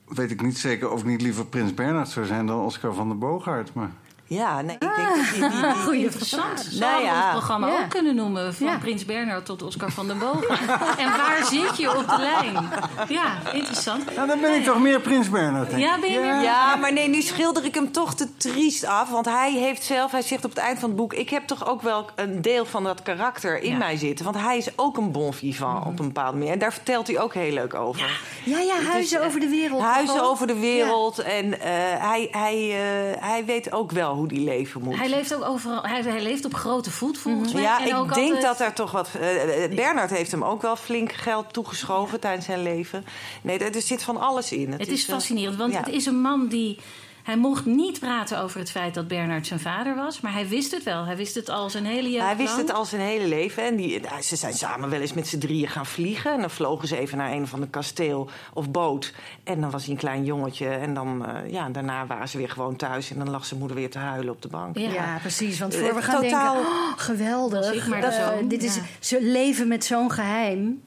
weet ik niet zeker of ik niet liever Prins Bernhard zou zijn dan Oscar van der Boogaard. Maar ja, nee, ik denk dat die, die, die, Goeie Interessant. Zo Nou ja. het programma Ja. ook kunnen noemen. Van Ja. Prins Bernhard tot Oscar van den Bogen. en waar zit je op de lijn? Ja, interessant. nou, dan ben ik toch meer Prins Bernhard, denk ik. Ja, ben je meer- Ja, maar nee, nu schilder ik hem toch te triest af. Want hij heeft zelf, hij zegt op het eind van het boek... ik heb toch ook wel een deel van dat karakter in Ja. mij zitten. Want hij is ook een bon vivant op een bepaalde manier. En daar vertelt hij ook heel leuk over. Ja, ja, huizen Dus, over de wereld. Huizen over de wereld. En eh, hij, hij, eh, hij weet ook wel hoe die leven moet. Hij leeft ook overal. Hij, hij leeft op grote voet volgens mij. Ja, En ik ook denk altijd- dat er toch wat. eh, eh, Bernard heeft hem ook wel flink geld toegeschoven tijdens zijn leven. Nee, er, er zit van alles in. Het is eh, fascinerend, want ja. het is een man die. Hij mocht niet praten over het feit dat Bernard zijn vader was, maar hij wist het wel. Hij wist het al zijn hele jeugd Hij wist het al zijn hele leven. En die, eh, ze zijn samen wel eens met z'n drieën gaan vliegen. En dan vlogen ze even naar een van de kasteel of boot. En dan was hij een klein jongetje. En dan, eh, ja, daarna waren ze weer gewoon thuis. En dan lag zijn moeder weer te huilen op de bank. Ja. Ja, precies. Want Eh, voor we gaan totaal- denken, oh, geweldig. Ik maar Eh, dit is Ja. zo leven met zo'n geheim.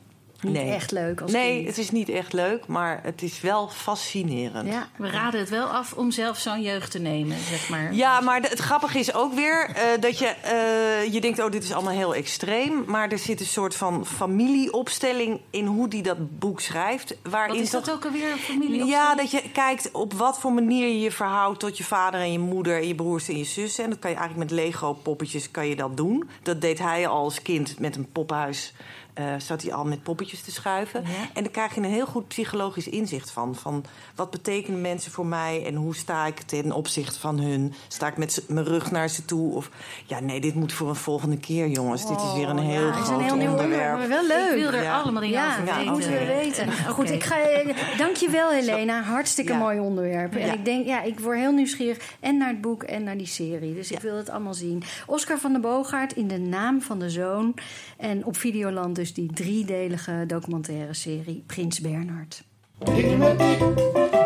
Niet Nee. echt leuk als Nee, kind. het is niet echt leuk, maar het is wel fascinerend. Ja. We raden het wel af om zelf zo'n jeugd te nemen, zeg maar. Ja, maar het grappige is ook weer eh, dat je, eh, je denkt, oh, dit is allemaal heel extreem. Maar er zit een soort van familieopstelling in hoe die dat boek schrijft. Waarin Wat is toch- dat ook alweer, familie? Ja, dat je kijkt op wat voor manier je je verhoudt tot je vader en je moeder en je broers en je zussen. En dat kan je eigenlijk met Lego-poppetjes kan je dat doen. Dat deed hij al als kind met een poppenhuis. Eh, zat hij al met poppetjes te schuiven. Ja. En dan krijg je een heel goed psychologisch inzicht van. Van wat betekenen mensen voor mij en hoe sta ik ten opzichte van hun? Sta ik met mijn rug naar ze toe? Of ja, nee, dit moet voor een volgende keer, jongens. dit is weer een heel Het is groot een heel nieuw onderwerp, maar onderwerp. wel leuk. Ik wil er Ja. allemaal dingen Ja, over dat weten. moeten we weten. Goed, ik ga, eh, dankjewel Helena. Hartstikke Ja. mooi onderwerp. En Ja. ik denk, ja, ik word heel nieuwsgierig. En naar het boek en naar die serie. Dus ik wil het allemaal zien. Oscar van der Boogaard in de naam van de zoon. En op Videoland dus die driedelige documentaire serie Prins Bernhard. Dingen met dik,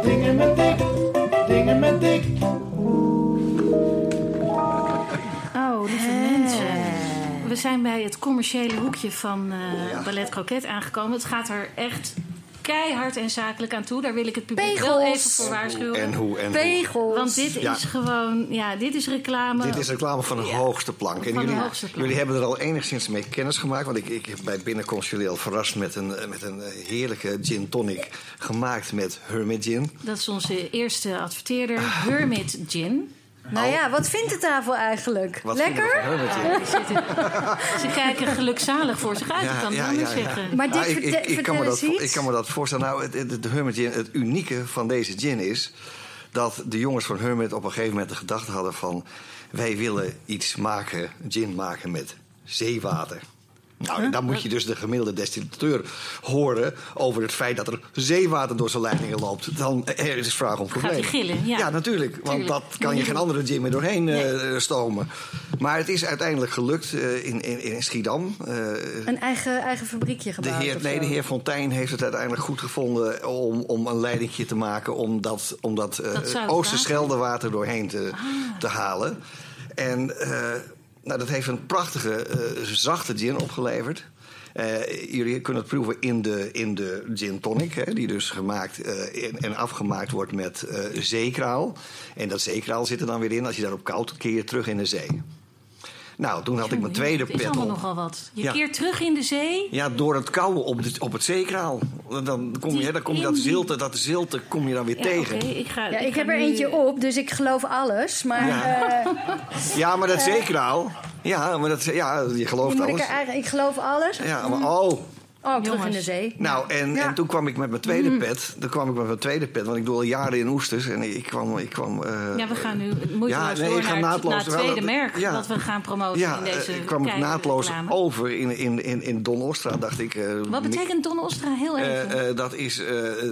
dingen met dik, dingen met dik. Oh, lieve mensen. We zijn bij het commerciële hoekje van eh, Ballet Croquet aangekomen. Het gaat er echt keihard en zakelijk aan toe. Daar wil ik het publiek wel even voor waarschuwen. En hoe, en hoe. Pegels. Want dit Ja. is gewoon, ja, dit is reclame. Dit is reclame van de hoogste plank. En Van de jullie, hoogste plank. jullie hebben er al enigszins mee kennis gemaakt. Want ik, ik heb bij binnenkomst jullie al verrast met een, met een heerlijke gin tonic. Gemaakt met Hermit Gin. Dat is onze eerste adverteerder, *laughs* Hermit Gin. Nou ja, wat vindt de tafel eigenlijk? Wat Lekker? Ze kijken gelukzalig voor zich uit, ik kan het anders zeggen. Maar dit Nou, ik, ik, ik, kan me dat, ik kan me dat voorstellen. Nou, het, het, de Hermit Gin, het unieke van deze gin is... dat de jongens van Hermit op een gegeven moment de gedachte hadden van... wij willen iets maken, gin maken met zeewater. Nou, dan moet je dus de gemiddelde destillateur horen over het feit dat er zeewater door zijn leidingen loopt. Dan er is vraag om probleem. hij gillen, ja. natuurlijk. Want Tuurlijk. dat kan je geen andere gin meer doorheen eh, stomen. Maar het is uiteindelijk gelukt eh, in, in, in Schiedam. Eh, Een eigen, eigen fabriekje de gebouwd heer, of nee, de heer Fontijn heeft het uiteindelijk goed gevonden om, om een leidingje te maken om dat, om dat, eh? Oosterscheldewater doorheen te, te halen. En eh, nou, dat heeft een prachtige eh, zachte gin opgeleverd. Eh, jullie kunnen het proeven in de, in de gin tonic, hè, die dus gemaakt eh, en afgemaakt wordt met zeekraal. En dat zeekraal zit er dan weer in. Als je daarop koud, keer terug in de zee. Nou, toen had ik mijn tweede Het is pet allemaal op. nogal wat. Je Ja. keert terug in de zee. Ja, door het kouwen op, de, op het zeekraal. Dan kom je, dan kom je dat zilte, dat zilte kom je dan weer Ja, tegen. ik ga, Ja, ik ga heb er eentje op, dus ik geloof alles. Maar Ja. eh, *laughs* Ja, maar dat zeekraal. Ja, maar dat, ja, je gelooft moet ik, alles. er eigenlijk, ik geloof alles. Ja, maar oh. Oh, terug in de zee. Nou, en, Ja. en toen kwam ik met mijn tweede pet. Toen kwam ik met mijn tweede pet, want ik doe al jaren in oesters. En ik kwam... Ik kwam eh, Ja, we gaan nu moeiteloos Ja, nee, door ik naar, naadloos naar het wel tweede dat- merk ja. dat we gaan promoten ja, in deze eh, ik kwam ik keiharde naadloos reclame. over in, in, in, in Don Ostra, dacht ik. eh, Wat betekent Don Ostra? Heel even. eh, eh, dat is eh,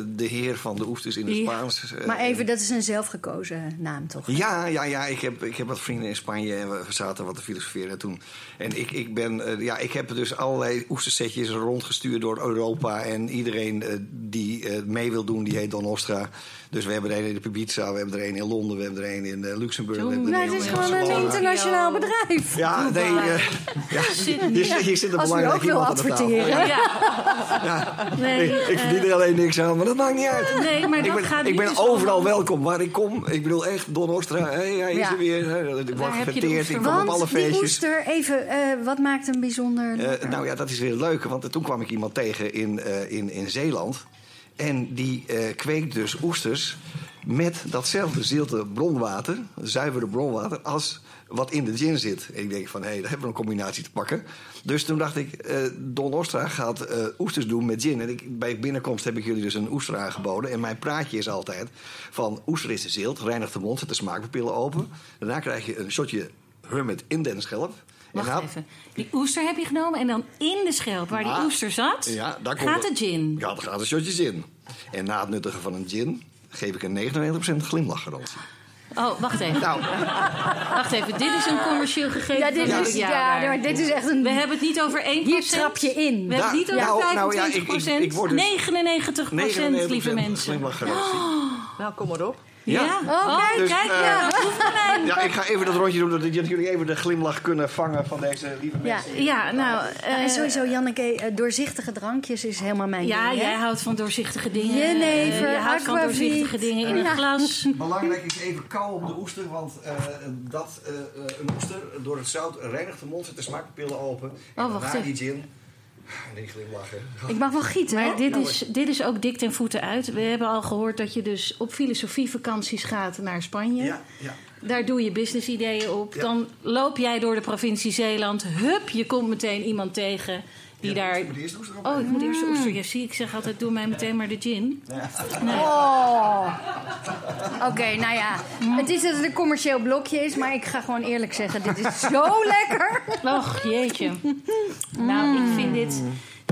de heer van de oesters in het Ja. Spaans. Eh, Maar even, dat is een zelfgekozen naam, toch? Ja, ja, ja. Ik heb, ik heb wat vrienden in Spanje en we zaten wat te filosoferen toen. En ik, ik ben, eh, ja, ik heb dus allerlei oestersetjes rondgestuurd door Europa. En iedereen eh, die eh, mee wil doen, die heet Don Ostra. Dus we hebben er een in de Ibiza, we hebben er een in Londen, we hebben er een in eh, Luxemburg. we hebben er Nou, een het is gewoon een internationaal bedrijf. Ja, nee, eh, ja, hier, zit- hier zit een Als u belangrijk iemand aan de tafel. adverteren. ja. Nee, Ik, ik verdien er alleen niks aan, maar dat maakt niet uit. Nee, maar ik dat ben, gaat ik niet ben dus overal welkom waar ik kom. Ik bedoel echt, Don Ostra, hé, hij is Ja. er weer. hè, Ik word Waar heb je de gefeteerd, ik kom op alle feestjes. oester, even, eh, wat maakt hem bijzonder? Eh, nou ja, dat is weer leuk, want toen kwam ik iemand tegen in, eh, in, in Zeeland. En die eh, kweekt dus oesters met datzelfde zilte bronwater, zuivere bronwater, als wat in de gin zit. En ik denk van, hé, daar hebben we een combinatie te pakken. Dus toen dacht ik, eh, Don Ostra gaat eh, oesters doen met gin. En ik, bij binnenkomst heb ik jullie dus een oester aangeboden. En mijn praatje is altijd van, oester is de zilt, reinigt de mond, zet de smaakpapillen open. Daarna krijg je een shotje Hermit in den schelp. Wacht nou- even. Die oester heb je genomen en dan in de schelp waar die Ah, oester zat, Ja, daar komt gaat de gin. Ja, daar gaat een shotje gin. En na het nuttigen van een gin geef ik een 99% glimlachgarantie. Oh, wacht even. Nou, Wacht even, dit is een commercieel gegeven. ja, dit is, ja, maar dit is echt een... We hebben het niet over 1%. Hier trap je in. We hebben het niet over Nou, 25%, nou ja, ik- ik- ik word dus 99%, lieve mensen. glimlachgarantie. *gasps* Nou, kom maar op. Ja? Ja. Oh, kijk, Dus, kijk, eh, ja. Ja, ik ga even dat rondje doen, dat jullie even de glimlach kunnen vangen van deze lieve Ja. mensen. Ja, nou... Ja, en eh, sowieso, Janneke, eh, doorzichtige drankjes is helemaal mijn Ja, ding. hè? jij houdt van doorzichtige dingen. Jenever, Je houdt van doorzichtige dingen in een Ja. glas. *laughs* Belangrijk is even kou op de oester, want eh, dat, een oester door het zout reinigt de mond, zet de smaakpapillen open. En Oh, wacht die gin... Glimlachen. Ik mag wel gieten, hè? Maar dit is, dit is ook dik ten voeten uit. We hebben al gehoord dat je dus op filosofievakanties gaat naar Spanje. Ja, ja. Daar doe je businessideeën op. Ja. Dan loop jij door de provincie Zeeland. Hup, je komt meteen iemand tegen die daar... Ik moet de eerste oester op. Oh, ik moet eerst de oester. Ja, zie, ik zeg altijd, doe mij meteen maar de gin. Oh. Oké, nou ja. Het is dat het een commercieel blokje is, maar ik ga gewoon eerlijk zeggen: dit is zo *laughs* lekker. Och, jeetje. Nou, ik vind dit...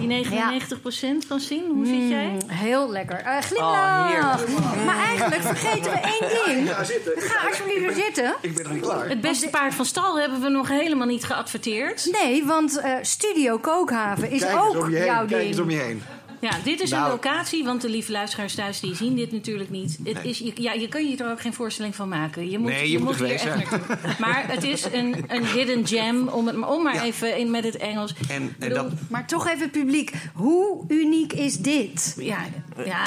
Die 99% van zien, hoe zit jij? Mm, heel lekker. Eh, Oh, glimlach. heerlijk. maar eigenlijk vergeten we één ding. Ga zitten. Ga alsjeblieft weer zitten. Ik ben nog niet klaar. Het beste paard van stal hebben we nog helemaal niet geadverteerd. Nee, want eh, Studio Kookhaven is Kijk ook heen. jouw Kijk eens om ding. je heen. Ja, dit is een Nou. locatie, want de lieve luisteraars thuis die zien dit natuurlijk niet. Het is, je, ja, je kan je er ook geen voorstelling van maken. Je moet, Nee, je moet er hier geweest echt naartoe. Maar het is een, een hidden gem, om, het, om maar Ja. even in, met het Engels. En, en bedoel, dat, Maar toch even publiek. Hoe uniek is dit? Ja, ja.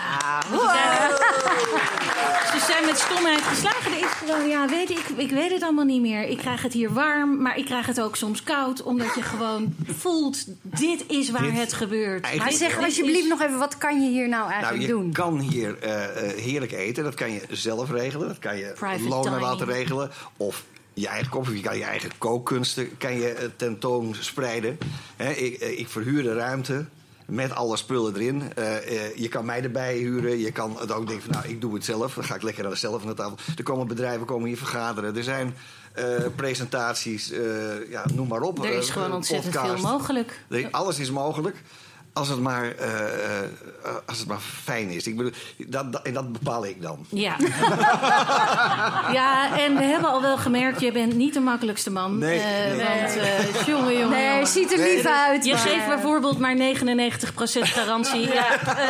moet kijken. *laughs* Ze zijn met stomheid geslagen. Er is gewoon, ja, weet ik, ik weet het allemaal niet meer. Ik krijg het hier warm, maar ik krijg het ook soms koud. Omdat je gewoon voelt, dit is waar Dit- het gebeurt. Eigenlijk- Maar Dit- zeg dit alsjeblieft nog even, wat kan je hier nou nou, eigenlijk je doen? kan hier eh, eh, heerlijk eten. Dat kan je zelf regelen. Dat kan je Private loon en dining. laten regelen. Of je eigen kop, je kan je eigen kookkunsten kan je, eh, tentoon spreiden. Ik, ik verhuur de ruimte. Met alle spullen erin. Je kan mij erbij huren. Je kan het ook denken van, nou, ik doe het zelf. Dan ga ik lekker de zelf aan de tafel. Er komen bedrijven komen hier vergaderen. Er zijn presentaties. ja, noem maar op. Er is gewoon ontzettend podcast. veel mogelijk. Alles is mogelijk. Als het maar, eh, eh, als het maar fijn is. Ik bedoel, dat, dat, en dat bepaal ik dan. Ja. *laughs* ja, en we hebben al wel gemerkt, je bent niet de makkelijkste man. Nee, Eh, nee. Want, jongen, jongen, Nee, jongen. ziet er lief uit. Je maar- geeft bijvoorbeeld maar 99% garantie. Ja,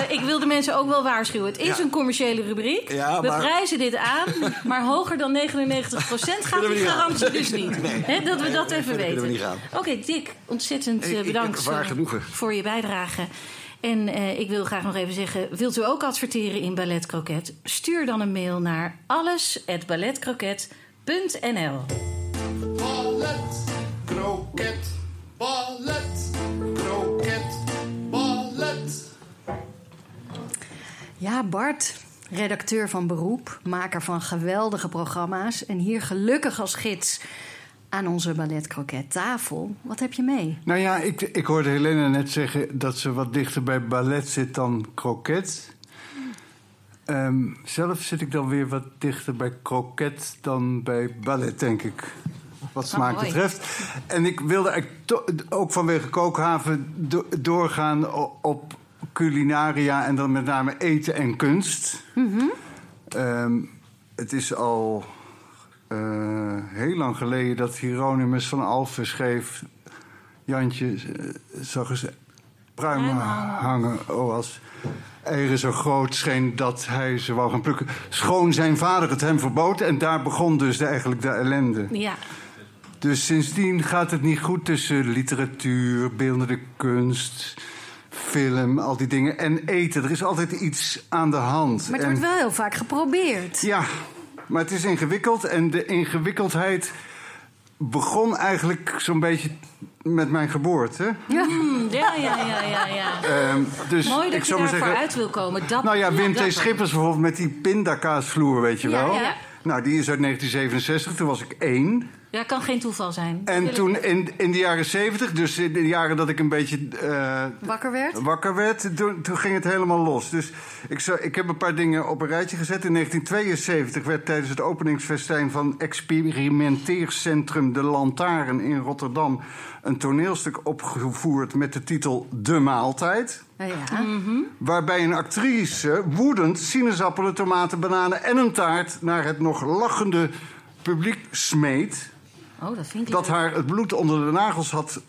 ik wil de mensen ook wel waarschuwen. Het is Ja. een commerciële rubriek. Ja, we maar- prijzen dit aan. Maar hoger dan 99% *laughs* gaat die gaan. garantie dus niet. Nee. Hè, dat we dat even we weten. Oké, Dick, ontzettend Ik- ik- bedankt waar voor, genoegen. voor je bijdrage. En eh, ik wil graag nog even zeggen: wilt u ook adverteren in Ballet Croquet? Stuur dan een mail naar alles@balletcroquet.nl. Ballet Croquet, Ballet Croquet, Ballet. Ja, Bart. Redacteur van beroep, maker van geweldige programma's en hier gelukkig als gids aan onze ballet croquet tafel. Wat heb je mee? Nou ja, ik, ik hoorde Helena net zeggen dat ze wat dichter bij ballet zit dan kroket. Ehm, zelf zit ik dan weer wat dichter bij kroket dan bij ballet, denk ik. Wat smaak mooi. betreft. En ik wilde eigenlijk ook vanwege Kookhaven do- doorgaan op culinaria en dan met name eten en kunst. Ehm, het is al eh, heel lang geleden dat Hieronymus van Alphen schreef... Jantje eh, zag eens pruimen hangen. Oh, als eieren zo groot scheen dat hij ze wou gaan plukken. Schoon zijn vader het hem verbood. En daar begon dus de, eigenlijk de ellende. Ja. Dus sindsdien gaat het niet goed tussen literatuur, beeldende kunst, film, al die dingen. En eten. Er is altijd iets aan de hand. Maar het En- wordt wel heel vaak geprobeerd. ja, maar het is ingewikkeld. En de ingewikkeldheid begon eigenlijk zo'n beetje met mijn geboorte. Hmm, ja, ja, ja, ja, ja. Ehm, dus Mooi ik dat je zou maar daarvoor zeggen. uit wil komen. Dat, Nou ja, Wim T. Schippers bijvoorbeeld met die pindakaasvloer, weet je Ja, wel. ja. Nou, die is uit 1967, toen was ik één. Ja, kan geen toeval zijn. Dat En toen in, in de jaren 70, dus in de jaren dat ik een beetje eh, Wakker werd? wakker werd, toen, toen ging het helemaal los. Dus ik, zou, ik heb een paar dingen op een rijtje gezet. In 1972 werd tijdens het openingsfestijn van experimenteercentrum De Lantaarn in Rotterdam een toneelstuk opgevoerd met de titel De Maaltijd. Ja. Waarbij een actrice woedend sinaasappelen, tomaten, bananen en een taart naar het nog lachende publiek smeet. Oh, dat vind ik Dat leuk. haar het bloed onder de nagels had,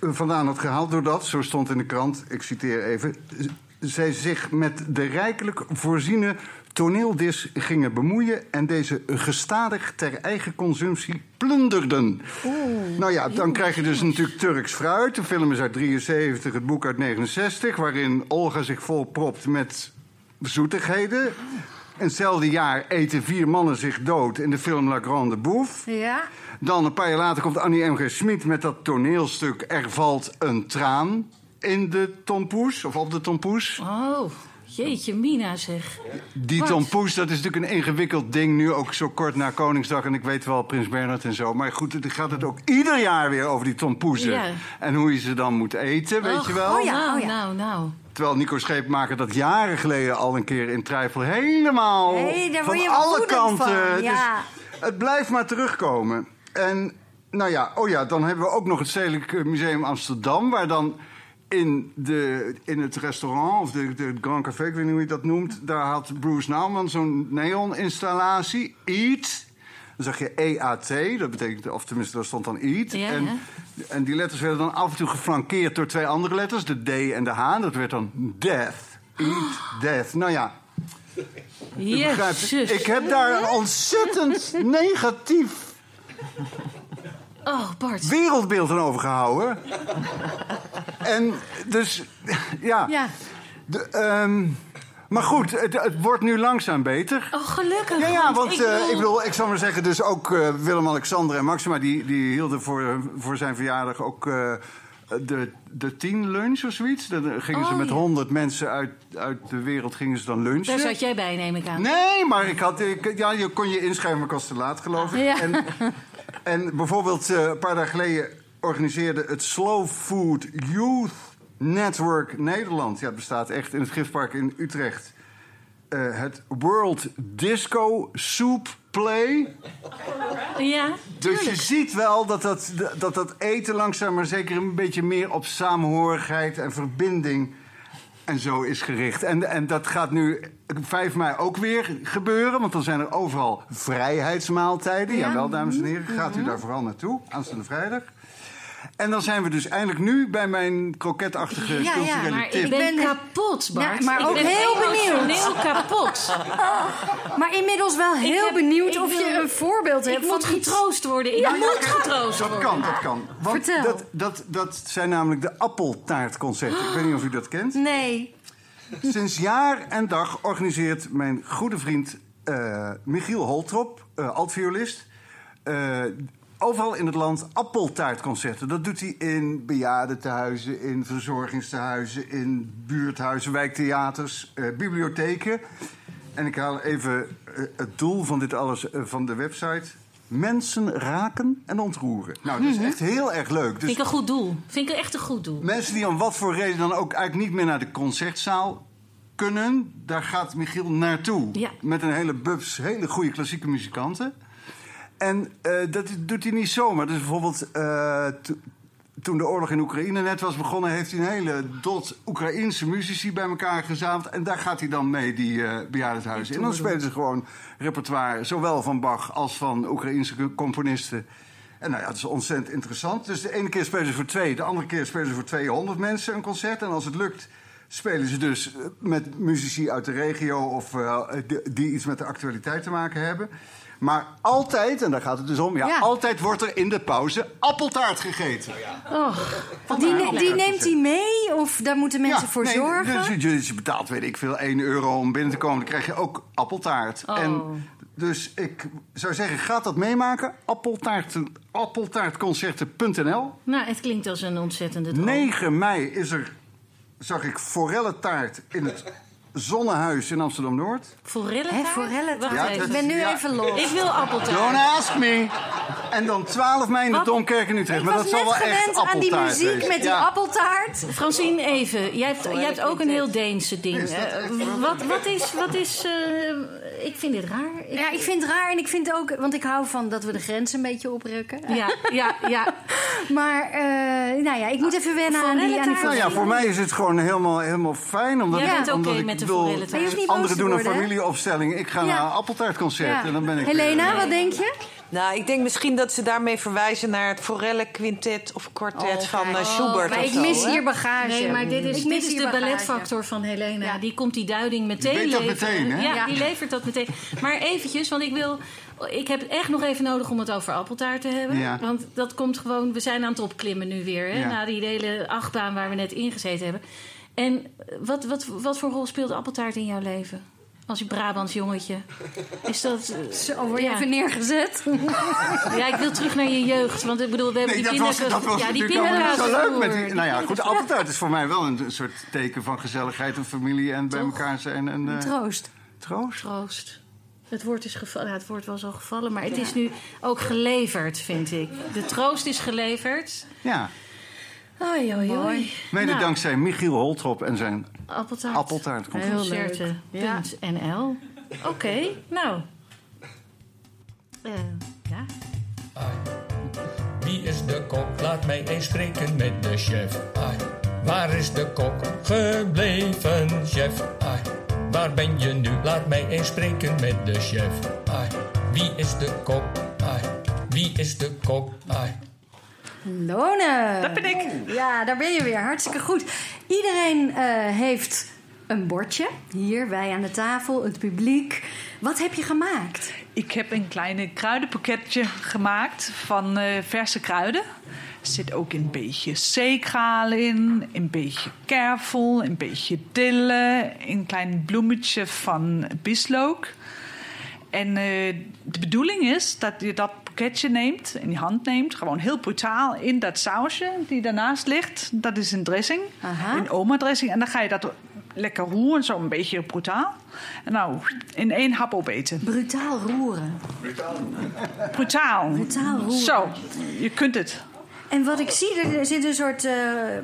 vandaan had gehaald. Doordat, zo stond in de krant, ik citeer even. zij zich met de rijkelijk voorziene toneeldis gingen bemoeien. en deze gestadig ter eigen consumptie plunderden. Nou ja, dan krijg je dus natuurlijk Turks fruit. De film is uit 73, het boek uit 69. waarin Olga zich volpropt met zoetigheden. In hetzelfde jaar eten vier mannen zich dood in de film La Grande Bouffe. Ja. Dan een paar jaar later komt Annie M.G. Schmid met dat toneelstuk Er valt een traan in de tompoes, of op de tompoes. Oh, jeetje, Mina zeg. Die tompoes, dat is natuurlijk een ingewikkeld ding, nu ook zo kort na Koningsdag. En ik weet wel, Prins Bernhard en zo. Maar goed, het gaat het ook ieder jaar weer over die tompoezen. Ja. En hoe je ze dan moet eten, weet Och, je wel. oh ja. Nou, ja. nou, nou. Terwijl Nico Scheepmaker dat jaren geleden al een keer in twijfel helemaal van alle kanten. van, ja. Dus het blijft maar terugkomen. En nou ja, oh ja, dan hebben we ook nog het Stedelijk Museum Amsterdam, waar dan in, de, in het restaurant, of de, de Grand Café, ik weet niet hoe je dat noemt, daar had Bruce Nauman zo'n neon-installatie, Eat. Dan zag je EAT, dat betekent, of tenminste, daar stond dan Eat. Ja, en, ja. en die letters werden dan af en toe geflankeerd door twee andere letters, de D en de H. Dat werd dan Death. Eat, Death. Nou ja, Jezus. ik heb daar een ontzettend negatief *laughs* Oh, Bart. wereldbeeld aan overgehouden. en dus, ja. Ja. De, ehm, maar goed, het, het wordt nu langzaam beter. Oh, gelukkig. Ja, ja, want ik eh, ik bedoel, ik zal maar zeggen, dus ook eh, Willem-Alexander en Maxima... die, die hielden voor, voor zijn verjaardag ook eh, de, de tien lunch of zoiets. Dan gingen ze Oh, met ja. honderd mensen uit, uit de wereld gingen ze dan lunchen. Daar zat jij bij, neem ik aan. Nee, maar ik had, ik, ja, je kon je inschrijven, maar ik was te laat, geloof ik. Ja. En, *laughs* en bijvoorbeeld eh, een paar dagen geleden organiseerde het Slow Food Youth Network Nederland. Ja, het bestaat echt in het Gifpark in Utrecht. Eh, het World Disco Soup Play. Ja, Dus je ziet wel dat dat, dat dat eten langzaam maar zeker een beetje meer op samenhorigheid en verbinding en zo is gericht. En, en dat gaat nu 5 mei ook weer gebeuren, want dan zijn er overal vrijheidsmaaltijden. Ja. Jawel, dames en heren, gaat u daar vooral naartoe, aanstaande vrijdag. En dan zijn we dus eindelijk nu bij mijn kroketachtige Ja, ja, culturele Maar tip. ik ben, ben- kapot, Bart. Ja, maar Ik ook ben heel emotioneel kapot. *laughs* Maar inmiddels wel heel heb- benieuwd of je een voorbeeld Ik hebt moet van iets. getroost worden. Ik Ja, moet getroost Dat worden. kan, dat kan. Want Vertel. Dat, dat, dat zijn namelijk de appeltaartconcerten. Ik weet niet of u dat kent. Nee. Sinds jaar en dag organiseert mijn goede vriend eh, Michiel Holtrop, eh altviolist... eh, overal in het land appeltaartconcerten. Dat doet hij in bejaardentehuizen, in verzorgingstehuizen, in buurthuizen, wijktheaters, eh, bibliotheken. En ik haal even eh, het doel van dit alles eh, van de website. Mensen raken en ontroeren. Nou, dat is echt heel erg leuk. Dus Vind ik een goed doel. Vind ik echt een goed doel. Mensen die om wat voor reden dan ook eigenlijk niet meer naar de concertzaal kunnen, daar gaat Michiel naartoe. Ja. Met een hele bubs, hele goede klassieke muzikanten. En eh, dat doet hij niet zomaar. Dus bijvoorbeeld eh, to- toen de oorlog in Oekraïne net was begonnen, heeft hij een hele dot Oekraïense muzici bij elkaar gezameld. En daar gaat hij dan mee, die eh bejaardenhuizen. En dan spelen ze gewoon repertoire, zowel van Bach als van Oekraïense componisten. En nou ja, het is ontzettend interessant. Dus de ene keer spelen ze voor twee, de andere keer spelen ze voor 200 mensen een concert. En als het lukt, spelen ze dus met muzici uit de regio of die iets met de actualiteit te maken hebben. Maar altijd, en daar gaat het dus om, ja, Ja. altijd wordt er in de pauze appeltaart gegeten. Oh, Die, ne- die neemt hij mee of daar moeten mensen voor nee, zorgen? Dus, dus je betaalt, weet ik veel, 1 euro om binnen te komen. Dan krijg je ook appeltaart. Oh. En dus ik zou zeggen, gaat dat meemaken? Appeltaart, appeltaartconcerten.nl. nou, het klinkt als een ontzettende droom. 9 mei is er, zag ik, forellentaart in het Zonnehuis in Amsterdam-Noord. Forellen? Hè, forellen? Wacht Ja, ik ben nu ja. even los. Ik wil appeltaart. Don't ask me. En dan 12 mei in de? Domkerk in Utrecht. Ik maar was dat zal net wel echt gewend aan die muziek wezen. met die Ja. appeltaart. Francine, even. Jij hebt, jij hebt ook een heel Deense ding. Is dat echt voor wat, wat is... Wat is eh, ik vind dit raar. Ik- Ja, ik vind het raar en ik vind ook, want ik hou van dat we de grens een beetje oprukken. ja, ja, ja. *laughs* Maar, eh, nou ja, ik moet even wennen aan die, aan die. Nou ja, voor mij is het gewoon helemaal, helemaal fijn. Omdat, Jij bent oké ik met de forellentaart. Anderen doen een familieopstelling. Ik ga Ja. naar een appeltaartconcert. Ja. En dan ben ik Helena, wat denk je? Nou, ik denk misschien dat ze daarmee verwijzen naar het Forelle Quintet of Quartet Oh, van eh, Schubert Maar of ik zo, mis hè? hier bagage. Nee, maar dit is, Ik dit is de bagage. balletfactor van Helena. Ja. Die komt die duiding meteen weet dat leveren. meteen, hè? Ja, Ja. die levert dat meteen. Maar eventjes, want ik wil... Ik heb echt nog even nodig om het over appeltaart te hebben. Ja. Want dat komt gewoon... We zijn aan het opklimmen nu weer. Hè? Ja. Na die hele achtbaan waar we net ingezeten hebben. En wat, wat, wat voor rol speelt appeltaart in jouw leven? Als je Brabants jongetje. Is dat... eh, Zo, word je ja. even neergezet. *laughs* Ja, ik wil terug naar je jeugd. Want ik bedoel, we hebben Nee, die dat was, pindakaas... dat was ja, die natuurlijk zo leuk. Met die, nou ja, goed, appeltaart is voor mij wel een soort teken van gezelligheid en familie en bij elkaar zijn. En, eh, Troost. troost. Troost. Het woord is gevallen. Ja, het woord was al gevallen, maar het is nu ook geleverd, vind ik. De troost is geleverd. Ja, Oei. mede Nou, dankzij Michiel Holtrop en zijn appeltaart. appeltaartconcert. Heel leuk. Concerten.nl. Oké, nou. Eh, ja. Wie is de kok? Laat mij eens spreken met de chef. Ai, waar is de kok gebleven, chef? Ai, waar ben je nu? Laat mij eens spreken met de chef. Ai, wie is de kok? Ai, wie is de kok? Ai. Lone. Dat ben ik. Ja, daar ben je weer. Hartstikke goed. Iedereen eh, heeft een bordje. Hier, wij aan de tafel, het publiek. Wat heb je gemaakt? Ik heb een kleine kruidenpakketje gemaakt van eh, verse kruiden. Er zit ook een beetje zeekraal in, een beetje kervel, een beetje dille, een klein bloemetje van bieslook. En eh, de bedoeling is dat je dat pakketje neemt, in je hand neemt, gewoon heel brutaal in dat sausje die daarnaast ligt. Dat is een dressing, Aha. een oma-dressing. En dan ga je dat lekker roeren, zo een beetje brutaal. En nou, in één hap opeten. Brutaal roeren. Brutaal. Brutaal roeren. Zo, je kunt het. En wat ik zie, er zitten een soort eh,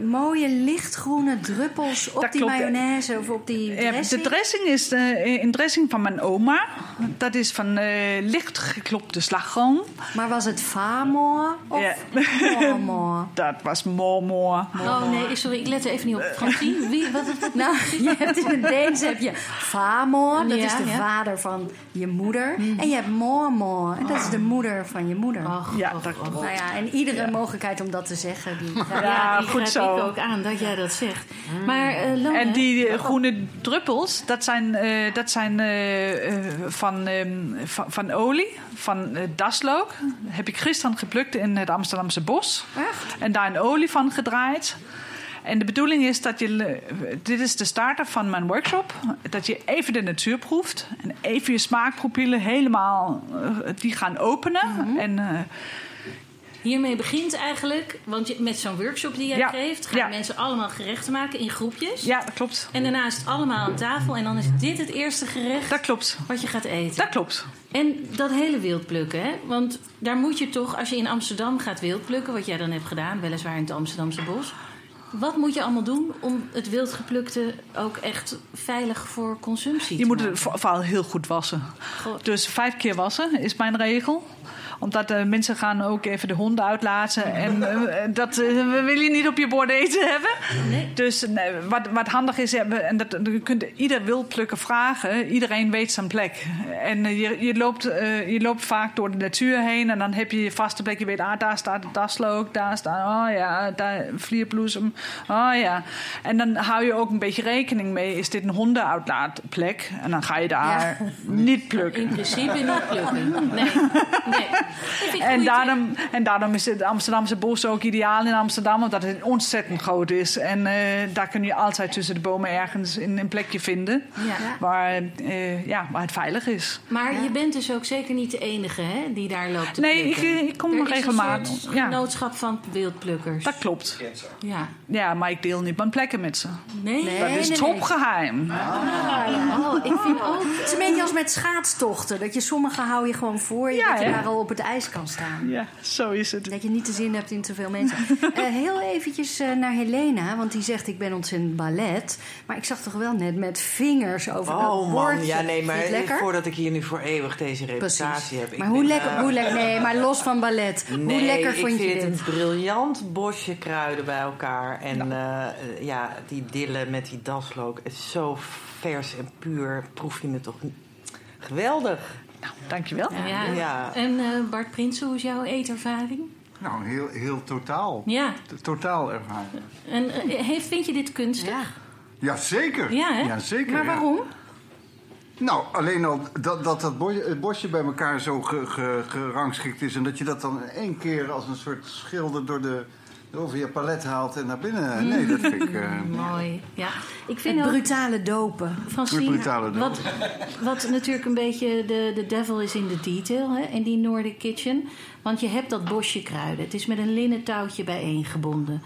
mooie lichtgroene druppels op Dat die klopt. mayonaise of op die dressing. de dressing is eh, een dressing van mijn oma. Dat is van eh, licht geklopte slagroom. Maar was het famoor of Ja. mormor? *laughs* Dat was mormor. Oh nee, sorry, ik let er even niet op. Francine, *laughs* wie, wat is dat? Nou, je hebt in het Deens heb je famor, dat Ja, is de ja. vader van je moeder. En je hebt mormor, en dat is de moeder van je moeder. Och, Ja, och, dat och. Nou ja, en iedere mogelijkheid om dat te zeggen. Die, Ja, Ja, die goed zo. ik ook aan dat jij dat zegt. Maar eh Lone, En die eh, groene druppels, dat zijn, eh, dat zijn eh, eh, van, ehm, van, van olie, van daslook. Heb ik gisteren geplukt in het Amsterdamse bos. Echt? En daar een olie van gedraaid. En de bedoeling is dat je, dit is de starter van mijn workshop, dat je even de natuur proeft en even je smaakpropillen helemaal, die gaan openen. En eh, Hiermee begint eigenlijk, want je, met zo'n workshop die jij Ja, geeft, gaan ja. mensen allemaal gerechten maken in groepjes. Ja, dat klopt. En daarna is het allemaal aan tafel en dan is dit het eerste gerecht Dat klopt. wat je gaat eten. Dat klopt. En dat hele wildplukken, hè? Want daar moet je toch, als je in Amsterdam gaat wildplukken, wat jij dan hebt gedaan, weliswaar in het Amsterdamse bos. Wat moet je allemaal doen om het wildgeplukte ook echt veilig voor consumptie Je te moet maken? het voor- vooral heel goed wassen. Goh. Dus vijf keer wassen is mijn regel omdat de mensen gaan ook even de honden uitlaten. En eh, dat eh, wil je niet op je bord eten hebben. Nee. Dus nee, wat, wat handig is, en dat, je kunt ieder wildplukker vragen. Iedereen weet zijn plek. En eh, je, je, loopt, eh, je loopt vaak door de natuur heen. En dan heb je je vaste plek. Je weet, ah, daar staat de daslook. Daar staat, oh ja, daar vlierbloesem. Oh ja. En dan hou je ook een beetje rekening mee. Is dit een hondenuitlaatplek? En dan ga je daar niet plukken. In principe niet plukken. Nee. nee. En daarom, en daarom is het Amsterdamse bos ook ideaal in Amsterdam, omdat het ontzettend groot is. En eh, daar kun je altijd tussen de bomen ergens in een plekje vinden Ja. waar, eh, ja, waar het veilig is. Maar je bent dus ook zeker niet de enige hè, die daar loopt te Nee, plukken. ik- ik kom er regelmatig. een soort Ja. genootschap van wildplukkers. Dat klopt. Ja. Ja, maar ik deel niet mijn plekken met ze. Nee, Nee. Dat is nee, topgeheim. Oh, ik vind ook... Het is een beetje als met schaatstochten. Dat je sommige hou je gewoon voor je. Ja, dat je hè? daar al op het ijs kan staan. Ja, zo is het. Dat je niet de zin hebt in te veel mensen. *laughs* Eh, heel eventjes eh, naar Helena. Want die zegt ik ben ontzettend ballet. Maar ik zag toch wel net met vingers over dat Oh man, ja nee, maar Vind lekker? voordat ik hier nu voor eeuwig deze Precies. reputatie heb. ik Maar hoe lekker, eh, hoe lekker... Nee, maar los van ballet. hoe Nee, lekker ik vond je vind dit? het een briljant bosje kruiden bij elkaar. En Nou. eh, eh, ja, die dillen met die daslook. Het is zo vers en puur. Proef je me toch geweldig. Dankjewel. Ja. Ja. En eh, Bart Prinsen, hoe is jouw eetervaring? Nou, heel, heel totaal. Ja. Totaal ervaren. En eh, heeft, vind je dit kunstig? Ja. Jazeker. Ja, hè? Ja, zeker. Maar ja. waarom? Nou, alleen al dat dat, dat bosje, het bosje bij elkaar zo ge, ge- gerangschikt is... en dat je dat dan in één keer als een soort schilder door de, over je palet haalt en naar binnen... Nee, dat vind ik... eh, *laughs* Mooi. Ja. Ik vind Het ook... brutale dopen. Francine, Het brutale dood. wat, wat natuurlijk een beetje de, de devil is in de detail hè, in die Nordic Kitchen. Want je hebt dat bosje kruiden. Het is met een linnen touwtje bijeengebonden.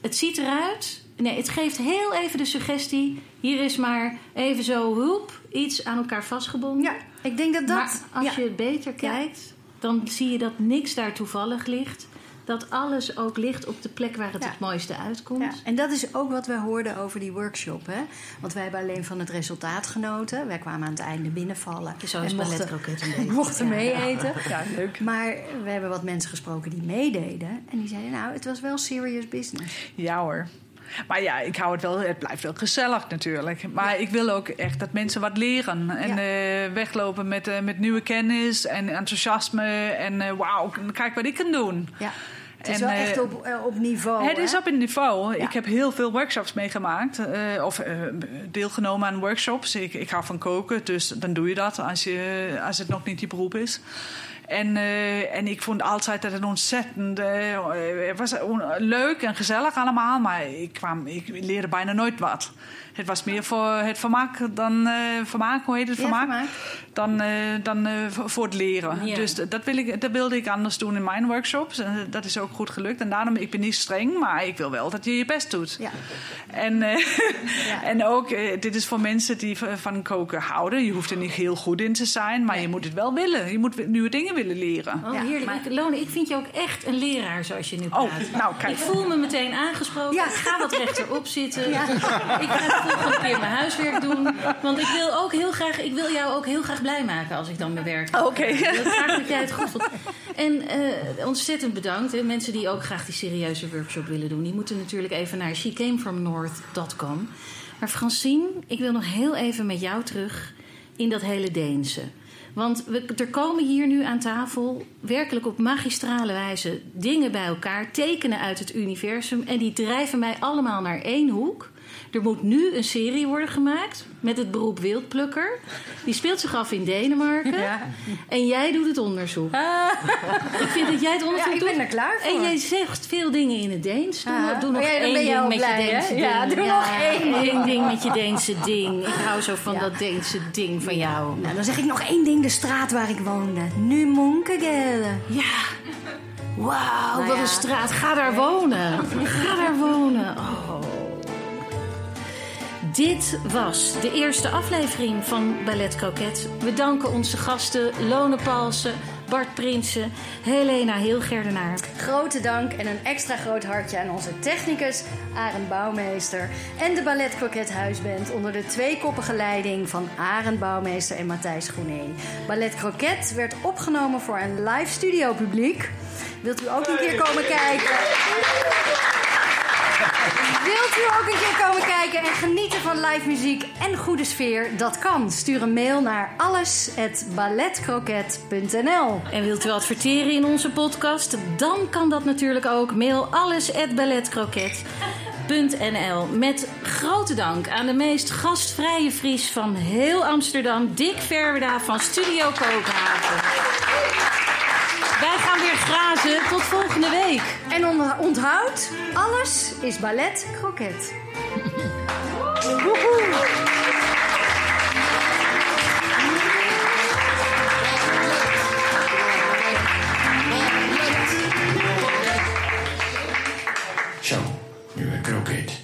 Het ziet eruit. Nee, het geeft heel even de suggestie. Hier is maar even zo hulp, iets aan elkaar vastgebonden. Ja, ik denk dat dat... maar als ja. je beter kijkt, dan zie je dat niks daar toevallig ligt. Dat alles ook ligt op de plek waar het Ja. het mooiste uitkomt. Ja, en dat is ook wat wij hoorden over die workshop. Hè? Want wij hebben alleen van het resultaat genoten. Wij kwamen aan het einde binnenvallen. Zo is balletkroket een *laughs* beetje. mochten Ja. mee eten. Ja, leuk. Maar we hebben wat mensen gesproken die meededen. En die zeiden, nou, het was wel serious business. Ja hoor. Maar ja, ik hou het wel. Het blijft wel gezellig natuurlijk. Maar ik wil ook echt dat mensen wat leren. En eh, weglopen met, eh, met nieuwe kennis en enthousiasme. En eh, wauw, kijk wat ik kan doen. Ja. Het is En, wel echt op, op niveau. het is op een niveau. Ja. Ik heb heel veel workshops meegemaakt. of deelgenomen aan workshops. Ik, ik hou van koken, dus dan doe je dat als, je, als het nog niet je beroep is. En, eh, en ik vond altijd dat het ontzettend eh, het was leuk en gezellig allemaal. Maar ik, kwam, ik leerde bijna nooit wat. Het was meer voor het vermaak dan eh, vermaak, hoe heet het Ja, vermaak? Dan, eh, dan eh, voor het leren. Ja. Dus dat, wil ik, dat wilde ik anders doen in mijn workshops. En dat is ook goed gelukt. En daarom, ik ben niet streng, maar ik wil wel dat je je best doet. Ja. En, eh, *laughs* en ook, dit is voor mensen die van koken houden. Je hoeft er niet heel goed in te zijn, maar je moet het wel willen. Je moet nieuwe dingen willen leren. Oh, Ja, heerlijk. maar- Ik, Lone, ik vind je ook echt een leraar zoals je nu praat. Oh, nou, kijk. Ik voel me meteen aangesproken. Ja. Ik ga wat rechterop zitten. Ik ga volgende keer mijn huiswerk doen. Want ik wil, ook heel graag, ik wil jou ook heel graag blij maken als ik dan mijn werk heb. Oké. Ik wil graag dat jij het goed vond. En eh, ontzettend bedankt. Hè. Mensen die ook graag die serieuze workshop willen doen... die moeten natuurlijk even naar shecamefromnorth.com. Maar Francine, ik wil nog heel even met jou terug in dat hele Deense. Want we, er komen hier nu aan tafel werkelijk op magistrale wijze dingen bij elkaar, tekenen uit het universum. En die drijven mij allemaal naar één hoek. Er moet nu een serie worden gemaakt met het beroep wildplukker. Die speelt zich af in Denemarken. En jij doet het onderzoek. Ik vind dat jij het onderzoek Ja, ik ben doet. er klaar voor. En jij zegt veel dingen in het Deens. Doe, Ah. doe nog Oh ja, één ding met blij, je hè? Deense ding. Ja, doe nog één ding. ding met je Deense ding. Ik hou zo van dat Deense ding van jou. Nou, dan zeg ik nog één ding. De straat waar ik woonde. Nu Monkegele. Ja. Wauw, Nou wat een straat. Ga daar wonen. Ga daar wonen. Oh. Dit was de eerste aflevering van Ballet Croquet. We danken onze gasten Lone Palsen, Bart Prinsen, Helena Hilgerdenaar. Grote dank en een extra groot hartje aan onze technicus Arend Bouwmeester en de Ballet Croquet Huisband onder de tweekoppige leiding van Arend Bouwmeester en Matthijs Groené. Ballet Croquet werd opgenomen voor een live studio publiek. Wilt u ook een keer komen kijken? Wilt u ook een keer komen kijken en genieten van live muziek en goede sfeer? Dat kan. Stuur een mail naar alles@balletcroquet.nl. En wilt u adverteren in onze podcast? Dan kan dat natuurlijk ook. Mail alles@balletcroquet.nl. Met grote dank aan de meest gastvrije Fries van heel Amsterdam, Dick Verweda van Studio Kopenhagen. Gaan weer grazen. Tot volgende week. En on- onthoud, alles is ballet croquet. Zo, nu een kroket. *laughs*